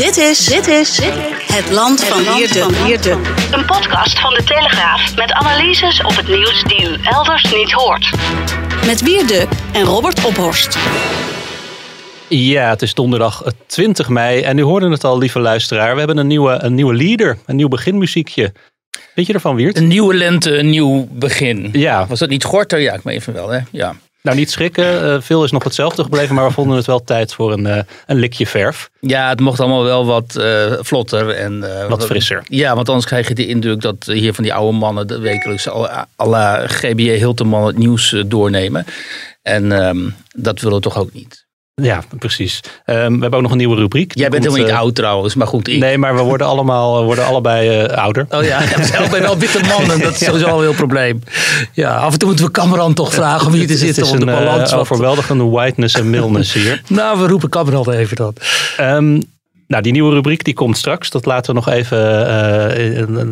Dit is, dit is het land van Wierde. Een podcast van de Telegraaf met analyses op het nieuws die u elders niet hoort. Met Wierde en Robert Ophorst. Ja, het is donderdag 20 mei en u hoorde het al, lieve luisteraar. We hebben een nieuwe, een nieuwe leader, een nieuw beginmuziekje. Weet je ervan, Wiert? Een nieuwe lente, een nieuw begin. Ja. Was dat niet Gorter? Ja, ik me even wel, hè? Ja. Nou, niet schrikken. eh, veel is nog hetzelfde gebleven, maar we vonden het wel tijd voor een, eh, een likje verf. ja, het mocht allemaal wel wat eh, vlotter. En, eh, Wat frisser. Ja, want anders krijg je de indruk dat hier van die oude mannen de wekelijks à la GBJ Hilterman het nieuws eh, doornemen. En ehm, dat willen we toch ook niet. Ja, precies. Ehm, we hebben ook nog een nieuwe rubriek. Jij bent komt, helemaal niet eh, oud trouwens, maar goed. Ik, Nee, maar we worden allemaal worden allebei eh, ouder. Oh ja, zelf ben wel witte mannen. Dat is sowieso al een heel probleem. Ja, af en toe moeten we Cameron toch vragen om hier te Het zitten is om de een eh, balans wat... overweldigende whiteness en milness hier. Nou, we roepen Cameron even dat. Ehm, nou, die nieuwe rubriek die komt straks. Dat laten we nog even,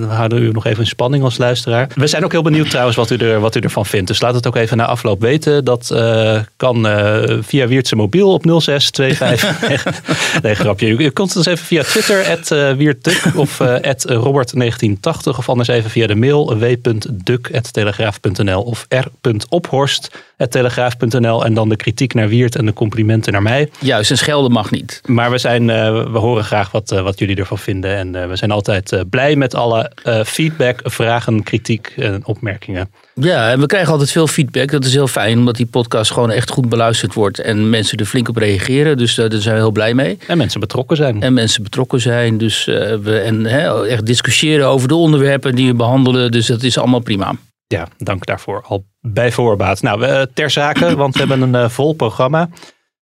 we houden u nog even in spanning als luisteraar. We zijn ook heel benieuwd trouwens wat u, er, wat u ervan vindt. Dus laat het ook even na afloop weten. Dat eh, kan eh, via Wiertse mobiel op 0625. nee, grapje. U, u kunt ons even via Twitter, at Wierdtuk of at Robert1980. Of anders even via de mail w.duk.telegraaf.nl of r.ophorst.telegraaf.nl. En dan de kritiek naar Wiert en de complimenten naar mij. Juist, en schelden mag niet. Maar we, zijn, we horen graag wat, eh, wat jullie ervan vinden. En eh, we zijn altijd eh, blij met alle feedback, vragen, kritiek en opmerkingen. Ja, en we krijgen altijd veel feedback. Dat is heel fijn, omdat die podcast gewoon echt goed beluisterd wordt. En mensen er flink op reageren. Dus daar zijn we heel blij mee. En mensen betrokken zijn. En mensen betrokken zijn. Dus, we, en hè, echt discussiëren over de onderwerpen die we behandelen. Dus dat is allemaal prima. Ja, dank daarvoor al bij voorbaat. Nou, we, ter zake, want we hebben een vol programma.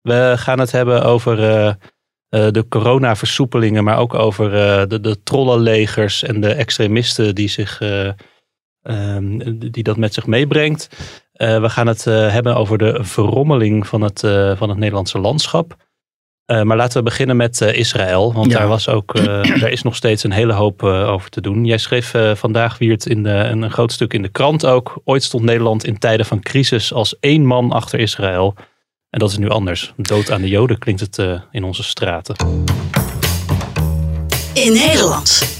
We gaan het hebben over eh, de coronaversoepelingen, maar ook over eh, de, de trollenlegers en de extremisten die, zich, eh, ehm, die dat met zich meebrengt. We gaan het hebben over de verrommeling van het, van het Nederlandse landschap. Maar laten we beginnen met Israël, want Ja. daar, was ook, daar is nog steeds een hele hoop over te doen. Jij schreef vandaag, Wiert, in de, een groot stuk in de krant ook. Ooit stond Nederland in tijden van crisis als één man achter Israël. En dat is nu anders. Dood aan de Joden klinkt het eh, in onze straten. In Nederland.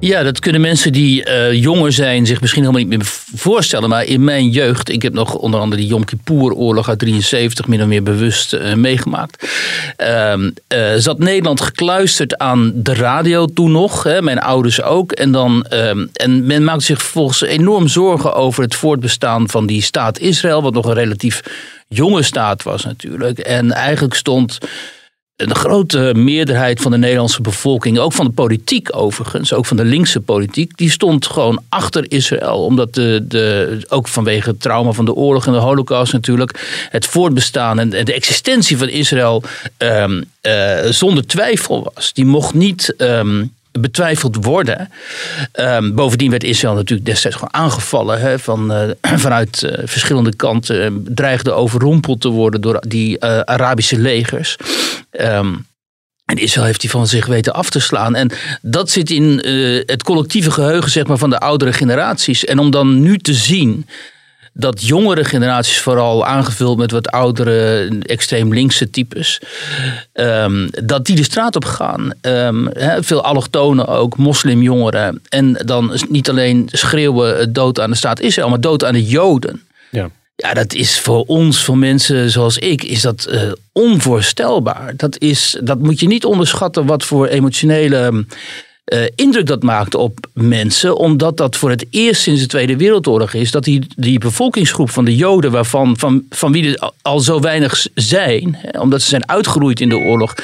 Ja, dat kunnen mensen die eh, jonger zijn zich misschien helemaal niet meer voorstellen. Maar in mijn jeugd, ik heb nog onder andere die Yom Kippur-oorlog uit 73 min of meer bewust eh, meegemaakt. Ehm, eh, zat Nederland gekluisterd aan de radio toen nog, hè, mijn ouders ook. En, dan, ehm, en men maakte zich vervolgens enorm zorgen over het voortbestaan van die staat Israël. Wat nog een relatief jonge staat was natuurlijk. En eigenlijk stond een grote meerderheid van de Nederlandse bevolking, ook van de politiek overigens, ook van de linkse politiek, die stond gewoon achter Israël. Omdat de, de, ook vanwege het trauma van de oorlog en de holocaust natuurlijk, het voortbestaan en de existentie van Israël ehm, eh, zonder twijfel was. Die mocht niet ehm, betwijfeld worden. Ehm, bovendien werd Israël natuurlijk destijds gewoon aangevallen van, eh, vanuit eh, verschillende kanten. eh, dreigde overrompeld te worden door die Arabische legers. Ehm, en Israël heeft die van zich weten af te slaan. En dat zit in het collectieve geheugen zeg maar, van de oudere generaties. En om dan nu te zien dat jongere generaties, vooral aangevuld met wat oudere, extreem linkse types, ehm, dat die de straat op gaan. Ehm, veel allochtonen ook, moslimjongeren. En dan niet alleen schreeuwen eh, dood aan de staat Israël, maar dood aan de Joden. Ja. Ja, dat is voor ons, voor mensen zoals ik, is dat eh, onvoorstelbaar. Dat, is, dat moet je niet onderschatten wat voor emotionele eh, indruk dat maakt op mensen, omdat dat voor het eerst sinds de Tweede Wereldoorlog is dat die, die bevolkingsgroep van de Joden, waarvan van, van wie er al zo weinig zijn, hè, omdat ze zijn uitgeroeid in de oorlog.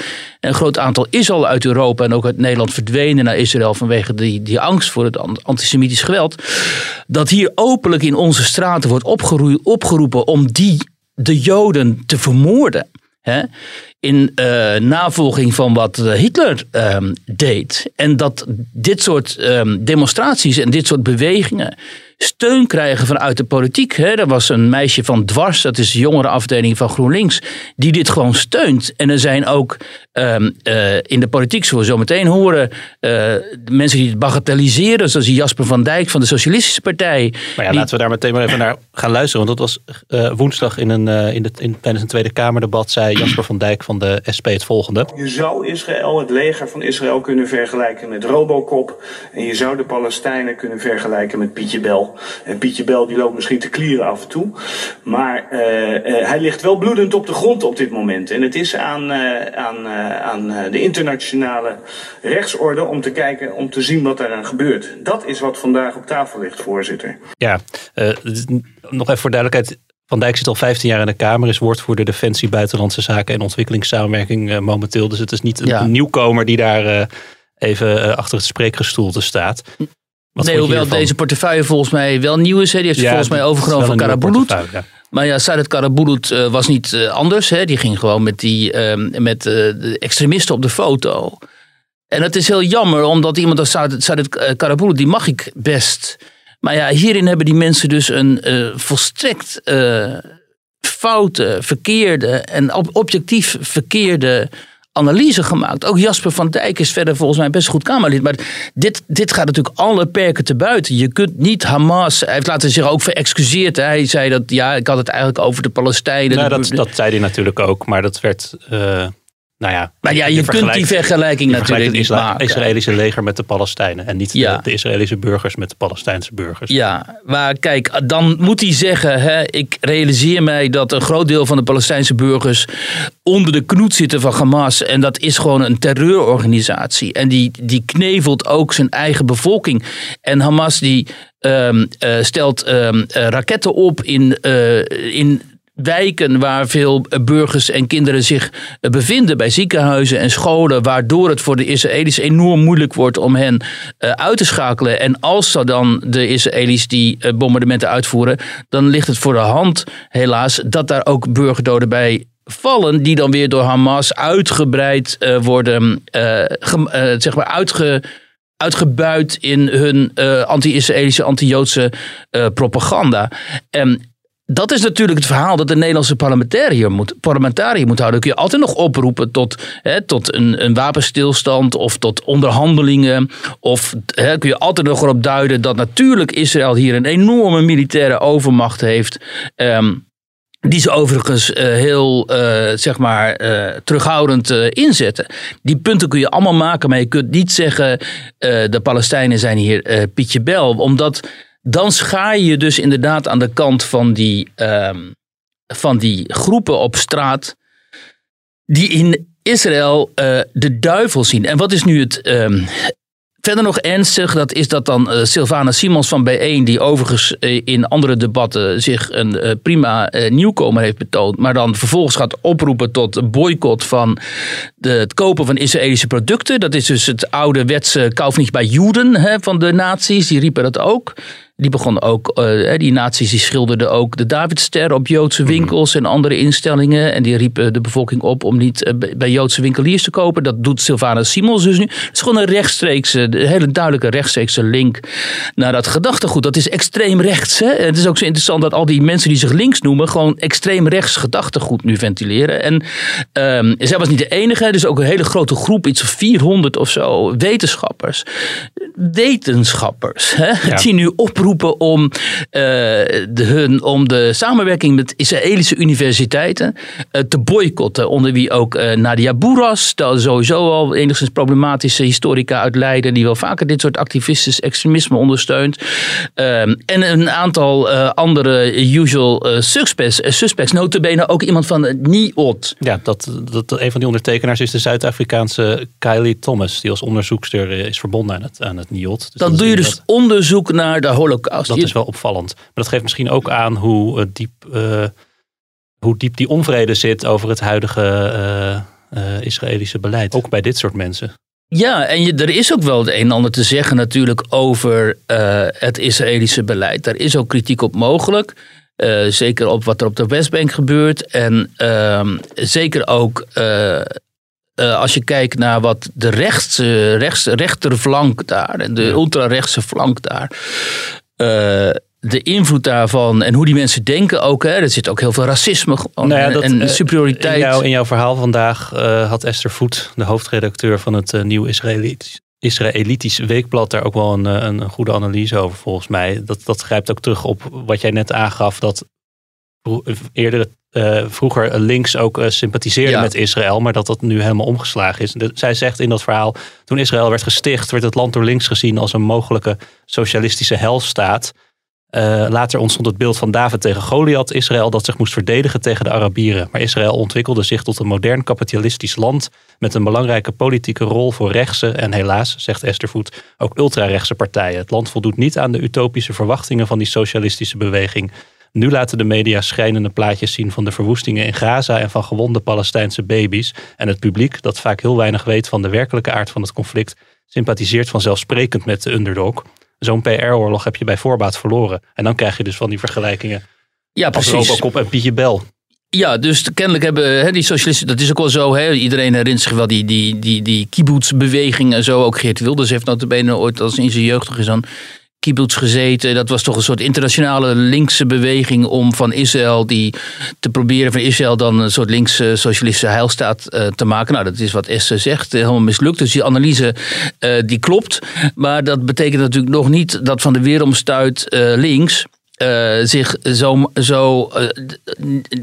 Een groot aantal is al uit Europa en ook uit Nederland verdwenen naar Israël vanwege die, die angst voor het antisemitisch geweld. Dat hier openlijk in onze straten wordt opgeroepen om die, de Joden, te vermoorden. Hè? in uh, navolging van wat eh, Hitler um, deed. En dat dit soort um, demonstraties en dit soort bewegingen steun krijgen vanuit de politiek. Hè. Er was een meisje van Dwars, dat is de jongere afdeling van GroenLinks, die dit gewoon steunt. En er zijn ook um, uh, in de politiek, zoals we zo meteen horen, uh, mensen die het bagatelliseren, zoals Jasper van Dijk van de Socialistische Partij. Maar ja, laten we daar meteen maar even naar gaan luisteren. Want dat was uh, woensdag in een, in de, in, tijdens een Tweede Kamerdebat, zei Jasper van Dijk van de SP het volgende. Je zou Israël, het leger van Israël, kunnen vergelijken met Robocop. En je zou de Palestijnen kunnen vergelijken met Pietje Bel. En Pietje Bel die loopt misschien te klieren af en toe. Maar uh, uh, hij ligt wel bloedend op de grond op dit moment. En het is aan, uh, aan, aan de internationale rechtsorde om te kijken, om te zien wat eraan gebeurt. Dat is wat vandaag op tafel ligt, voorzitter. Ja, nog even voor duidelijkheid. Van Dijk zit al 15 jaar in de Kamer, is woordvoerder Defensie, Buitenlandse Zaken en Ontwikkelingssamenwerking momenteel. Dus het is niet een ja. nieuwkomer die daar even achter het spreekgestoelte staat. Wat nee, hoewel deze portefeuille volgens mij wel nieuw is. Hè. Die heeft ja, volgens mij overgenomen van Karabulut. Ja. Maar ja, Sadat Karabulut uh, was niet uh, anders. Hè. Die ging gewoon met, die, uh, met uh, de extremisten op de foto. En het is heel jammer, omdat iemand als Sadat, Sadat Karabulut, die mag ik best. Maar ja, hierin hebben die mensen dus een volstrekt foute, verkeerde en objectief verkeerde analyse gemaakt. Ook Jasper van Dijk is verder volgens mij best goed Kamerlid. Maar dit, dit gaat natuurlijk alle perken te buiten. Je kunt niet Hamas. Hij heeft laten zich ook verexcuseerd. Hij zei dat ja, ik had het eigenlijk over de Palestijnen. Nou, dat, dat zei hij natuurlijk ook. Maar dat werd. Uh nou ja, maar ja, je, kunt die vergelijking natuurlijk niet maken. Het Israëlische leger met de Palestijnen. En niet de, de, Israëlische burgers met de Palestijnse burgers. Ja, maar kijk, dan moet hij zeggen... Hè, ik realiseer mij dat een groot deel van de Palestijnse burgers... onder de knoet zitten van Hamas. En dat is gewoon een terreurorganisatie. En die, die knevelt ook zijn eigen bevolking. En Hamas die... Um, uh, stelt um, uh, raketten op in, uh, in wijken waar veel burgers en kinderen zich bevinden, bij ziekenhuizen en scholen, waardoor het voor de Israëli's enorm moeilijk wordt om hen uh, uit te schakelen. En als dan de Israëli's die uh, bombardementen uitvoeren, dan ligt het voor de hand, helaas, dat daar ook burgerdoden bij vallen, die dan weer door Hamas uitgebreid worden, zeg maar uitge uitgebuit in hun anti-Israëlische, anti-Joodse propaganda. En dat is natuurlijk het verhaal dat de Nederlandse parlementariër moet, parlementariër moet houden. kun je altijd nog oproepen tot, hè, tot een, een wapenstilstand of tot onderhandelingen. Of hè, kun je altijd nog erop duiden dat natuurlijk Israël hier een enorme militaire overmacht heeft. Um, die ze overigens uh, heel uh, zeg maar, uh, terughoudend inzetten. Die punten kun je allemaal maken, maar je kunt niet zeggen de Palestijnen zijn hier Pietje Bel. Omdat dan schaar je dus inderdaad aan de kant van die, um, van die groepen op straat. die in Israël uh, de duivel zien. En wat is nu het. Um, Verder nog ernstig, dat is dat dan uh, Sylvana Simons van B1, die overigens uh, in andere debatten zich een prima nieuwkomer heeft betoond, maar dan vervolgens gaat oproepen tot boycott van het kopen van Israëlische producten. Dat is dus het oude wetse kauf niet bij Joden hè, van de nazi's, die riepen dat ook. Die begonnen ook, uh, die nazi's die schilderden ook de Davidster op Joodse mhm. winkels en andere instellingen. En die riepen de bevolking op om niet uh, bij Joodse winkeliers te kopen. Dat doet Sylvana Simons dus nu. Het is gewoon een rechtstreekse, een hele duidelijke rechtstreekse link naar dat gedachtegoed. Dat is extreem rechts. Hè? Het is ook zo interessant dat al die mensen die zich links noemen, gewoon extreem rechts gedachtegoed nu ventileren. En um, zij was niet de enige, dus ook een hele grote groep, iets van 400 of zo, wetenschappers. Wetenschappers, hè? Ja. die nu oproepen om, de, hun, om de samenwerking met Israëlische universiteiten te boycotten. Onder wie ook Nadia Boeras, dat sowieso al enigszins problematische historica uit Leiden, die wel vaker dit soort activistisch extremisme ondersteunt. Ehm, en een aantal andere usual suspects, suspects, notabene ook iemand van NIOT. Ja, dat, dat, een van die ondertekenaars is de Zuid-Afrikaanse Kylie Thomas, die als onderzoekster is verbonden aan het, aan het NIOT. Dus dan doe je dus onderzoek naar de holocaust. Dat is wel opvallend. Maar dat geeft misschien ook aan hoe, uh, diep, uh, hoe diep die onvrede zit over het huidige uh, Israëlische beleid. Ook bij dit soort mensen. Ja, en je, er is ook wel het een en ander te zeggen natuurlijk over het Israëlische beleid. Daar is ook kritiek op mogelijk. Zeker op wat er op de Westbank gebeurt. En uh, zeker ook uh, als je kijkt naar wat de rechts, rechts, rechterflank daar en de ultrarechtse flank daar. De invloed daarvan en hoe die mensen denken ook. Hè, er zit ook heel veel racisme nou ja, dat, en superioriteit. In, jou, in jouw verhaal vandaag had Esther Voet, de hoofdredacteur van het Nieuw Israëlitisch weekblad daar ook wel een, eh, een, goede analyse over volgens mij. Dat, dat grijpt ook terug op wat jij net aangaf. Dat eerder uh, vroeger links ook uh, sympathiseerde met Israël, maar dat dat nu helemaal omgeslagen is. zij zegt in dat verhaal, toen Israël werd gesticht, werd het land door links gezien als een mogelijke socialistische helstaat. Uh, later ontstond het beeld van David tegen Goliath, Israël dat zich moest verdedigen tegen de Arabieren. Maar Israël ontwikkelde zich tot een modern kapitalistisch land met een belangrijke politieke rol voor rechtse en helaas, zegt Esther Voet, ook ultrarechtse partijen. Het land voldoet niet aan de utopische verwachtingen van die socialistische beweging. Nu laten de media schrijnende plaatjes zien van de verwoestingen in Gaza en van gewonde Palestijnse baby's. En het publiek, dat vaak heel weinig weet van de werkelijke aard van het conflict, sympathiseert vanzelfsprekend met de underdog zo'n PR-oorlog heb je bij voorbaat verloren. En dan krijg je dus van die vergelijkingen. Ja, precies. Robocop en Pietje Bel. Ja, dus kennelijk hebben hè, die socialisten, dat is ook wel zo. Hè, iedereen herinnert zich wel die, die, die, die kibbutz-beweging en zo. Ooit Geert Wilders heeft notabene ooit als in zijn jeugd is dan kibbutz gezeten. Dat was toch een soort internationale linkse beweging om van Israël die te proberen van Israël dan een soort linkse socialistische heilstaat uh, te maken. Nou, dat is wat Esther zegt, eh, helemaal mislukt. Dus die analyse uh, die klopt. Maar dat betekent natuurlijk nog niet dat van de weeromstuit links zich zo, zo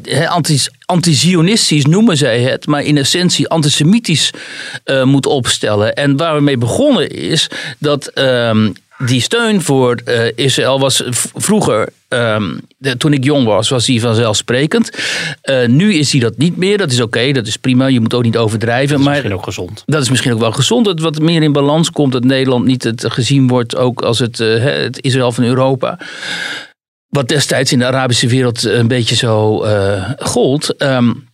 uh, anti-zionistisch noemen zij het, maar in essentie antisemitisch moet opstellen. En waar we mee begonnen is dat ehm, die steun voor uh, Israël was vroeger, um, de, toen ik jong was, was die vanzelfsprekend. Uh, nu is hij dat niet meer. Dat is oké, okay, dat is prima. Je moet ook niet overdrijven. Dat is maar misschien ook gezond. Dat is misschien ook wel gezond. Dat wat meer in balans komt. Dat Nederland niet het gezien wordt ook als het, uh, het Israël van Europa. Wat destijds in de Arabische wereld een beetje zo gold. Um,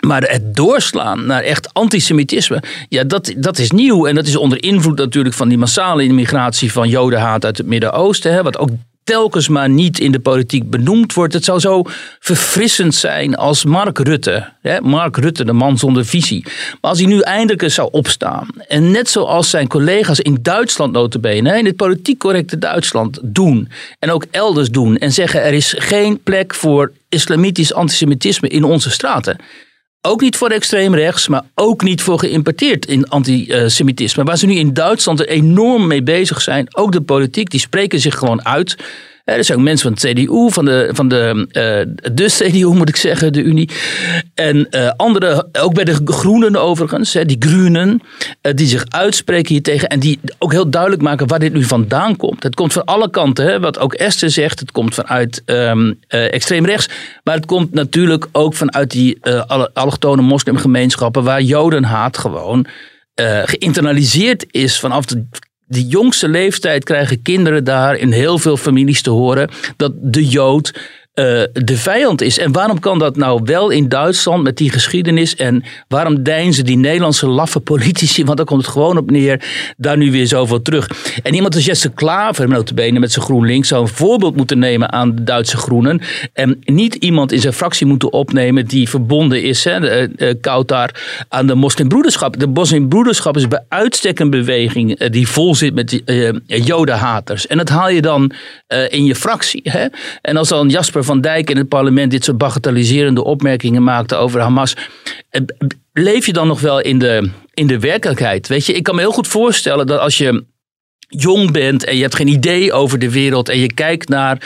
maar het doorslaan naar echt antisemitisme, ja, dat, dat is nieuw. En dat is onder invloed natuurlijk van die massale immigratie van jodenhaat uit het Midden-Oosten. Wat ook telkens maar niet in de politiek benoemd wordt. Het zou zo verfrissend zijn als Mark Rutte. Hè? Mark Rutte, de man zonder visie. Maar als hij nu eindelijk eens zou opstaan. En net zoals zijn collega's in Duitsland notabene. In het politiek correcte Duitsland doen. En ook elders doen. En zeggen er is geen plek voor islamitisch antisemitisme in onze straten. Ook niet voor extreem rechts, maar ook niet voor geïmporteerd in antisemitisme. Waar ze nu in Duitsland er enorm mee bezig zijn, ook de politiek, die spreken zich gewoon uit er zijn ook mensen van de CDU, van de, van de, uh, de CDU moet ik zeggen, de Unie. En uh, andere, ook bij de Groenen overigens, hè, die Groenen, die zich uitspreken hier tegen. En die ook heel duidelijk maken waar dit nu vandaan komt. Het komt van alle kanten, hè, wat ook Esther zegt. Het komt vanuit um, extreem rechts. Maar het komt natuurlijk ook vanuit die allochtone moslimgemeenschappen waar jodenhaat gewoon geïnternaliseerd is vanaf de de jongste leeftijd krijgen kinderen daar in heel veel families te horen dat de Jood uh, de vijand is. En waarom kan dat nou wel in Duitsland met die geschiedenis? En waarom deinzen die Nederlandse laffe politici, want daar komt het gewoon op neer, daar nu weer zoveel terug? En iemand als Jesse Klaver, notabene met zijn GroenLinks, zou een voorbeeld moeten nemen aan de Duitse Groenen. En niet iemand in zijn fractie moeten opnemen die verbonden is, hè, uh, koud daar, aan de moslimbroederschap. De moslimbroederschap is bij uitstek een beweging die vol zit met uh, jodenhaters. En dat haal je dan in je fractie. Hè? En als dan Jasper van Dijk in het parlement dit soort bagatelliserende opmerkingen maakte over Hamas. Eh, leef je dan nog wel in de, in de werkelijkheid? Weet je, ik kan me heel goed voorstellen dat als je jong bent en je hebt geen idee over de wereld en je kijkt naar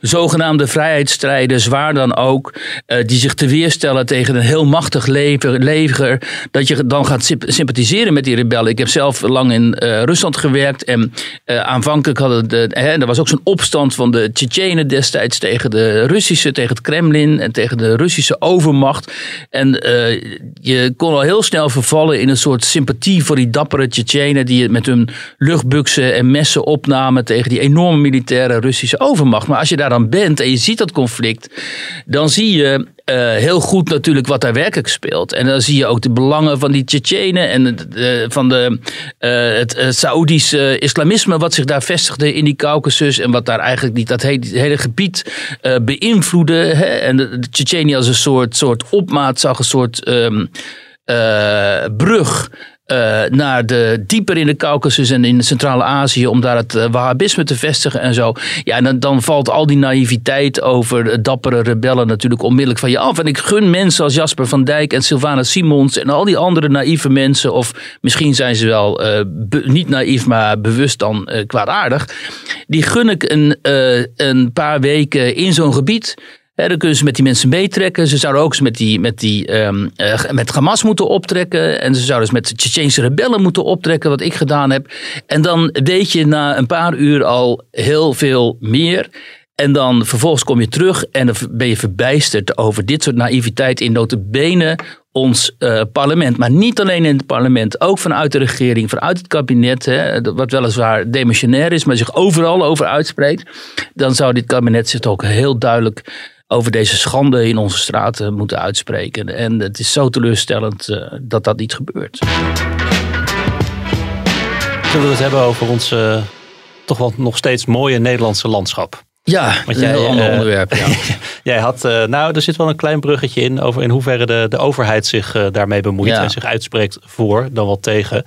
zogenaamde vrijheidsstrijders, waar dan ook, eh, die zich te weerstellen tegen een heel machtig leger, leger, dat je dan gaat sympathiseren met die rebellen. Ik heb zelf lang in uh, Rusland gewerkt en uh, aanvankelijk hadden de, hè, er was ook zo'n opstand van de Tsjetsjenen destijds tegen de Russische, tegen het Kremlin en tegen de Russische overmacht. En je kon al heel snel vervallen in een soort sympathie voor die dappere Tsjetsjenen die met hun luchtbuksen en messen opnamen tegen die enorme militaire Russische overmacht. Maar als je daar dan bent en je ziet dat conflict, dan zie je uh, heel goed natuurlijk wat daar werkelijk speelt. En dan zie je ook de belangen van die Tsjetsjenen en uh, van de, uh, het Saoedische islamisme wat zich daar vestigde in die Caucasus en wat daar eigenlijk niet dat hele, gebied beïnvloedde. Hè? En de, de Tsjetsjenië als een soort, soort opmaat zag, een soort um, brug uh, naar de, dieper in de Caucasus en in Centraal-Azië om daar het uh, Wahhabisme te vestigen en zo. Ja, en dan, dan, valt al die naïviteit over dappere rebellen natuurlijk onmiddellijk van je af. En ik gun mensen als Jasper van Dijk en Sylvana Simons en al die andere naïeve mensen, of misschien zijn ze wel uh, niet naïef, maar bewust dan kwaadaardig. Die gun ik een, een paar weken in zo'n gebied dan kunnen ze met die mensen meetrekken. Ze zouden ook eens met, die, met, die, um, uh, met Hamas moeten optrekken. En ze zouden eens met de Tsjetsjeense rebellen moeten optrekken, wat ik gedaan heb. En dan weet je na een paar uur al heel veel meer. En dan vervolgens kom je terug en dan ben je verbijsterd over dit soort naïviteit in notabene ons uh, parlement. Maar niet alleen in het parlement, ook vanuit de regering, vanuit het kabinet, hè, wat weliswaar demissionair is, maar zich overal over uitspreekt. Dan zou dit kabinet zich ook heel duidelijk over deze schande in onze straten moeten uitspreken. En het is zo teleurstellend uh, dat dat niet gebeurt. Zullen we het hebben over ons uh, toch wel nog steeds mooie Nederlandse landschap? Ja, Want jij, een heel ander uh, onderwerp. Ja. jij had, nou, er zit wel een klein bruggetje in over in hoeverre de, de overheid zich daarmee bemoeit ja. en zich uitspreekt voor dan wel tegen.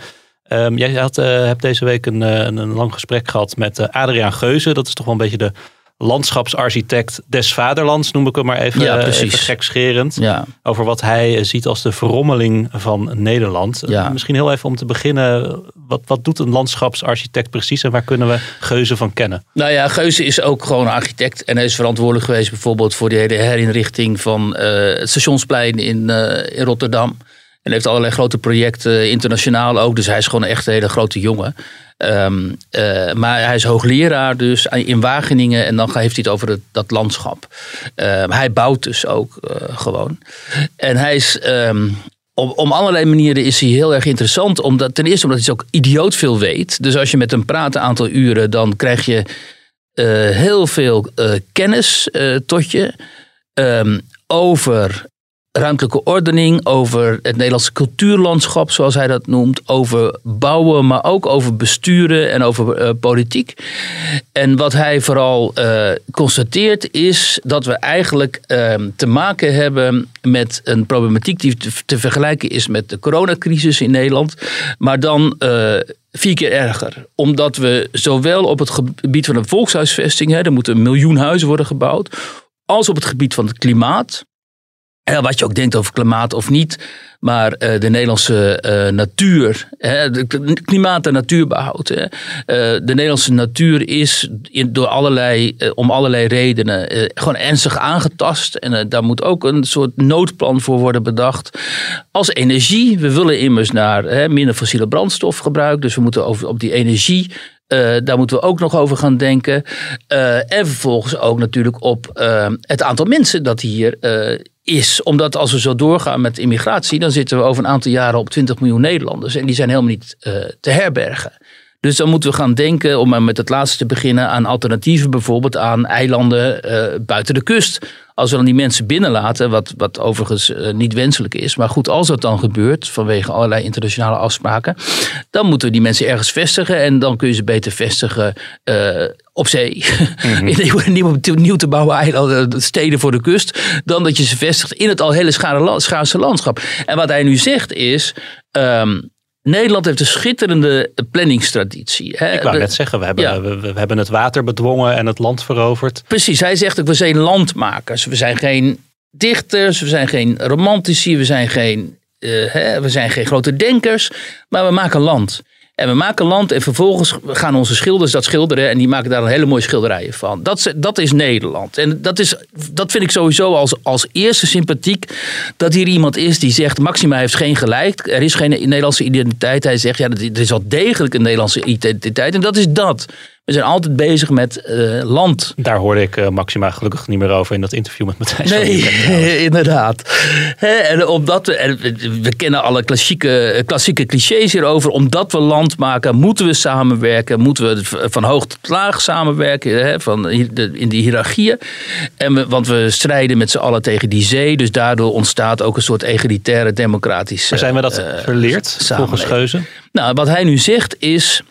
Um, jij had, hebt deze week een, een, een lang gesprek gehad met Adriaan Geuze. Dat is toch wel een beetje de landschapsarchitect des vaderlands, noem ik hem maar even, ja, even gekscherend. Ja. Over wat hij ziet als de verrommeling van Nederland. Ja. Misschien heel even om te beginnen, wat, wat doet een landschapsarchitect precies en waar kunnen we Geuze van kennen? Nou ja, Geuze is ook gewoon een architect en hij is verantwoordelijk geweest bijvoorbeeld voor de hele herinrichting van uh, het stationsplein in, uh, in Rotterdam. En heeft allerlei grote projecten, internationaal ook. Dus hij is gewoon echt een hele grote jongen. Um, uh, maar hij is hoogleraar dus in Wageningen en dan heeft hij het over het, dat landschap. Uh, hij bouwt dus ook uh, gewoon. En hij is um, om, om allerlei manieren is hij heel erg interessant. Omdat, ten eerste omdat hij ook idioot veel weet. Dus als je met hem praat een aantal uren, dan krijg je heel veel kennis tot je. Over ruimtelijke ordening, over het Nederlandse cultuurlandschap, zoals hij dat noemt, over bouwen, maar ook over besturen en over uh, politiek. En wat hij vooral uh, constateert is dat we eigenlijk uh, te maken hebben met een problematiek die te, te, vergelijken is met de coronacrisis in Nederland, maar dan eh, vier keer erger. Omdat we zowel op het gebied van de volkshuisvesting, hè, er moeten een miljoen huizen worden gebouwd, als op het gebied van het klimaat en wat je ook denkt over klimaat of niet. Maar uh, de Nederlandse uh, natuur, hè, de klimaat- en natuurbehoud. Hè. De Nederlandse natuur is in, door allerlei, om allerlei redenen gewoon ernstig aangetast. En daar moet ook een soort noodplan voor worden bedacht. Als energie, we willen immers naar hè, minder fossiele brandstofgebruik. Dus we moeten over, op die energie uh, daar moeten we ook nog over gaan denken. Uh, en vervolgens ook natuurlijk op uh, het aantal mensen dat hier is. Omdat als we zo doorgaan met immigratie, dan zitten we over een aantal jaren op 20 miljoen Nederlanders. En die zijn helemaal niet te herbergen. Dus dan moeten we gaan denken, om met het laatste te beginnen, aan alternatieven, bijvoorbeeld aan eilanden buiten de kust als we dan die mensen binnenlaten, wat, wat overigens uh, niet wenselijk is. Maar goed, als dat dan gebeurt, vanwege allerlei internationale afspraken. Dan moeten we die mensen ergens vestigen. En dan kun je ze beter vestigen uh, op zee. Mm-hmm. in nieuw, nieuw te bouwen eilanden, steden voor de kust. Dan dat je ze vestigt in het al hele schaarse landschap. En wat hij nu zegt is. Um, Nederland heeft een schitterende planningstraditie. Hè? Ik wou net zeggen, we hebben, we, we, hebben het water bedwongen en het land veroverd. Precies, hij zegt ook, we zijn landmakers. We zijn geen dichters, we zijn geen romantici, we zijn geen, uh, hè, we zijn geen grote denkers, maar we maken land. En we maken land en vervolgens gaan onze schilders dat schilderen. En die maken daar een hele mooie schilderijen van. Dat, dat is Nederland. En dat, is, dat vind ik sowieso als, als eerste sympathiek. Dat hier iemand is die zegt: Maxima heeft geen gelijk. Er is geen Nederlandse identiteit. Hij zegt: ja, er is wel degelijk een Nederlandse identiteit. En dat is dat. We zijn altijd bezig met eh, land. Daar hoorde ik eh, Maxima gelukkig niet meer over in dat interview met Matthijs Nee, inderdaad. En omdat we, en we- we kennen alle klassieke, klassieke clichés hierover. Omdat we land maken, moeten we samenwerken. Moeten we van hoog tot laag samenwerken. Van in die hiërarchieën. En we, want we strijden met z'n allen tegen die zee. Dus daardoor ontstaat ook een soort egalitaire democratische Maar zijn we dat eh, verleerd volgens. Geuze? Nou, wat hij nu zegt is.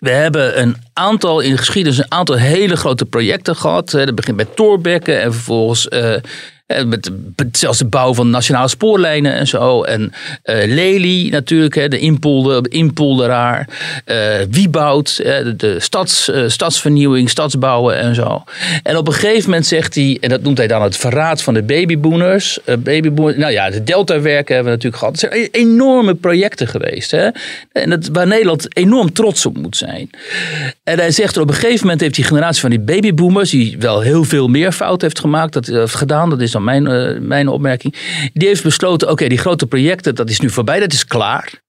We hebben een aantal in de geschiedenis een aantal hele grote projecten gehad. Dat begint bij Thorbecke en vervolgens eh, met, met zelfs de bouw van nationale spoorlijnen en zo. En eh Lely natuurlijk, hè, de inpolder, inpolderaar. eh Wieboud, de, de stads, eh, stadsvernieuwing, stadsbouwen en zo. En op een gegeven moment zegt hij, en dat noemt hij dan het verraad van de babyboomers. eh babyboomers nou ja, de Deltawerken hebben we natuurlijk gehad. Het zijn enorme projecten geweest. Hè? En dat, waar Nederland enorm trots op moet zijn. En hij zegt er op een gegeven moment heeft die generatie van die babyboomers, die wel heel veel meer fout heeft gemaakt, dat heeft gedaan, dat is dan mijn, eh, mijn opmerking. Die heeft besloten, oké, die grote projecten, dat is nu voorbij, dat is klaar.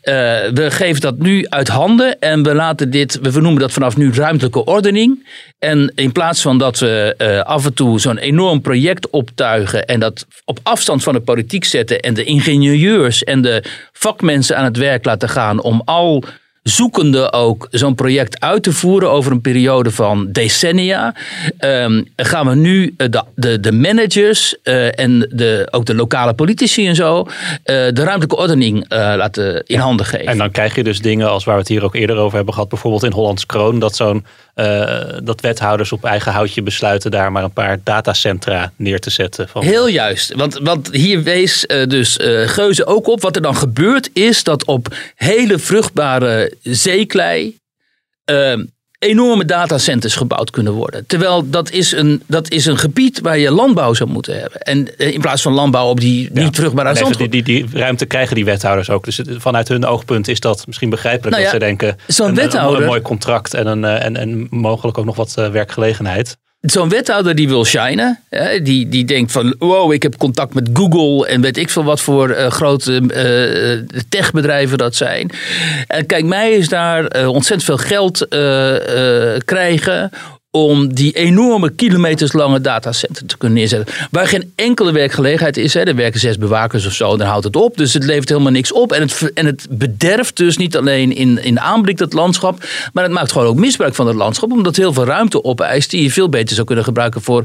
Eh, we geven dat nu uit handen en we laten dit, we noemen dat vanaf nu ruimtelijke ordening. En in plaats van dat we eh, af en toe zo'n enorm project optuigen en dat op afstand van de politiek zetten en de ingenieurs en de vakmensen aan het werk laten gaan om al zoekende ook zo'n project uit te voeren over een periode van decennia. ehm, gaan we nu eh, de, de, de managers eh, en de, ook de lokale politici en zo eh, de ruimtelijke ordening laten in handen geven. En dan krijg je dus dingen als waar we het hier ook eerder over hebben gehad. Bijvoorbeeld in Hollands Kroon. Dat, zo'n, dat wethouders op eigen houtje besluiten daar maar een paar datacentra neer te zetten. Van, Heel juist, want, want hier wees dus eh, Geuze ook op. Wat er dan gebeurt is dat op hele vruchtbare zeeklei eh, enorme datacenters gebouwd kunnen worden. Terwijl dat is, een, dat is een gebied waar je landbouw zou moeten hebben. En eh, in plaats van landbouw op die Ja. niet even zandgrond. die, die, die ruimte krijgen die wethouders ook. Dus vanuit hun oogpunt is dat misschien begrijpelijk Nou dat ze denken... zo'n een, wethouder- Een, mooi contract en, een, eh, en, en mogelijk ook nog wat eh, werkgelegenheid. Zo'n wethouder die wil shinen, hè, die, die denkt van wow, ik heb contact met Google en weet ik veel wat voor eh, grote eh, techbedrijven dat zijn. En kijk, mij is daar eh, ontzettend veel geld krijgen om die enorme kilometers lange datacenter te kunnen neerzetten. Waar geen enkele werkgelegenheid is. Hè. Er werken zes bewakers of zo, dan houdt het op. Dus het levert helemaal niks op. En het, en het bederft dus niet alleen in, in aanblik dat landschap. Maar het maakt gewoon ook misbruik van het landschap. Omdat het heel veel ruimte opeist die je veel beter zou kunnen gebruiken voor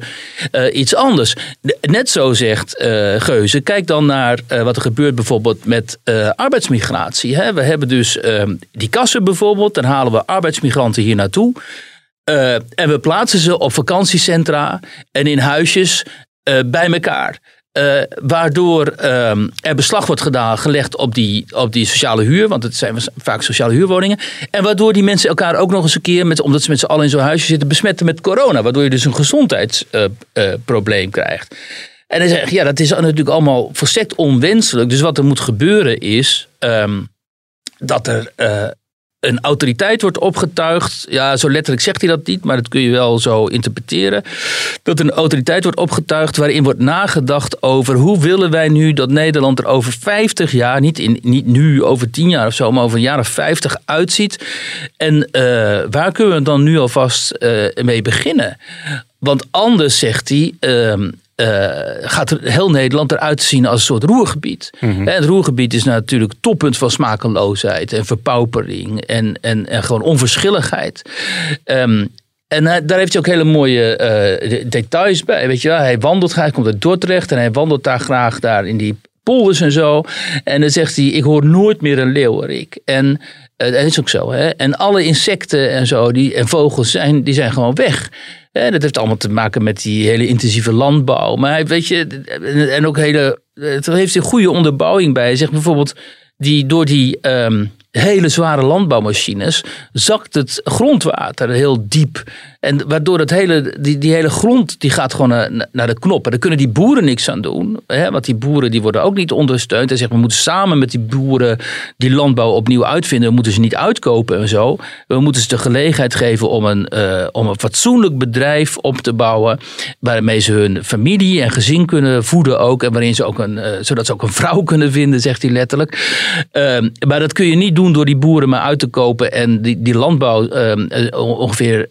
eh, iets anders. De- Net zo zegt eh, Geuze. Kijk dan naar eh, wat er gebeurt bijvoorbeeld met arbeidsmigratie. Hè. We hebben dus ehm, die kassen bijvoorbeeld. Dan halen we arbeidsmigranten hier naartoe. Eh, en we plaatsen ze op vakantiecentra en in huisjes eh, bij elkaar. Eh, waardoor ehm, er beslag wordt gedaan, gelegd op die, op die sociale huur. Want het zijn vaak sociale huurwoningen. En waardoor die mensen elkaar ook nog eens een keer, met, omdat ze met z'n allen in zo'n huisje zitten, besmetten met corona. Waardoor je dus een gezondheidsprobleem krijgt. En hij zegt, ja, dat is natuurlijk allemaal volstrekt onwenselijk. Dus wat er moet gebeuren is ehm, dat er een autoriteit wordt opgetuigd. Ja, zo letterlijk zegt hij dat niet, maar dat kun je wel zo interpreteren. Dat een autoriteit wordt opgetuigd waarin wordt nagedacht over hoe willen wij nu dat Nederland er over 50 jaar, niet, in, niet nu over 10 jaar of zo, maar over een jaar of 50 uitziet. En eh, waar kunnen we dan nu alvast eh, mee beginnen? Want anders zegt hij. ehm, eh, gaat er heel Nederland eruit zien als een soort roergebied. En het roergebied is natuurlijk toppunt van smakeloosheid en verpaupering en, en, en gewoon onverschilligheid. Ehm, en hij- daar heeft hij ook hele mooie eh, de- details bij. Weet je wel? Hij wandelt hij komt uit Dordrecht en hij wandelt daar graag daar in die polders en zo. En dan zegt hij, ik hoor nooit meer een leeuwerik. En dat is ook zo. Hè? En alle insecten en zo, die, en vogels, zijn, die zijn gewoon weg. Dat heeft allemaal te maken met die hele intensieve landbouw. Maar weet je, en, ook hele, het heeft een goede onderbouwing bij. Zegt bijvoorbeeld, die, door die, ehm, hele zware landbouwmachines, zakt het grondwater heel diep. En waardoor het hele, die, die hele grond die gaat gewoon naar, de knop. En daar kunnen die boeren niks aan doen. Hè? Want die boeren die worden ook niet ondersteund. Hij zegt, we moeten samen met die boeren die landbouw opnieuw uitvinden. We moeten ze niet uitkopen en zo. We moeten ze de gelegenheid geven om een, uh, om een fatsoenlijk bedrijf op te bouwen. Waarmee ze hun familie en gezin kunnen voeden ook. En waarin ze ook een, uh, zodat ze ook een vrouw kunnen vinden, zegt hij letterlijk. Uh, maar dat kun je niet doen door die boeren maar uit te kopen en die, die landbouw ongeveer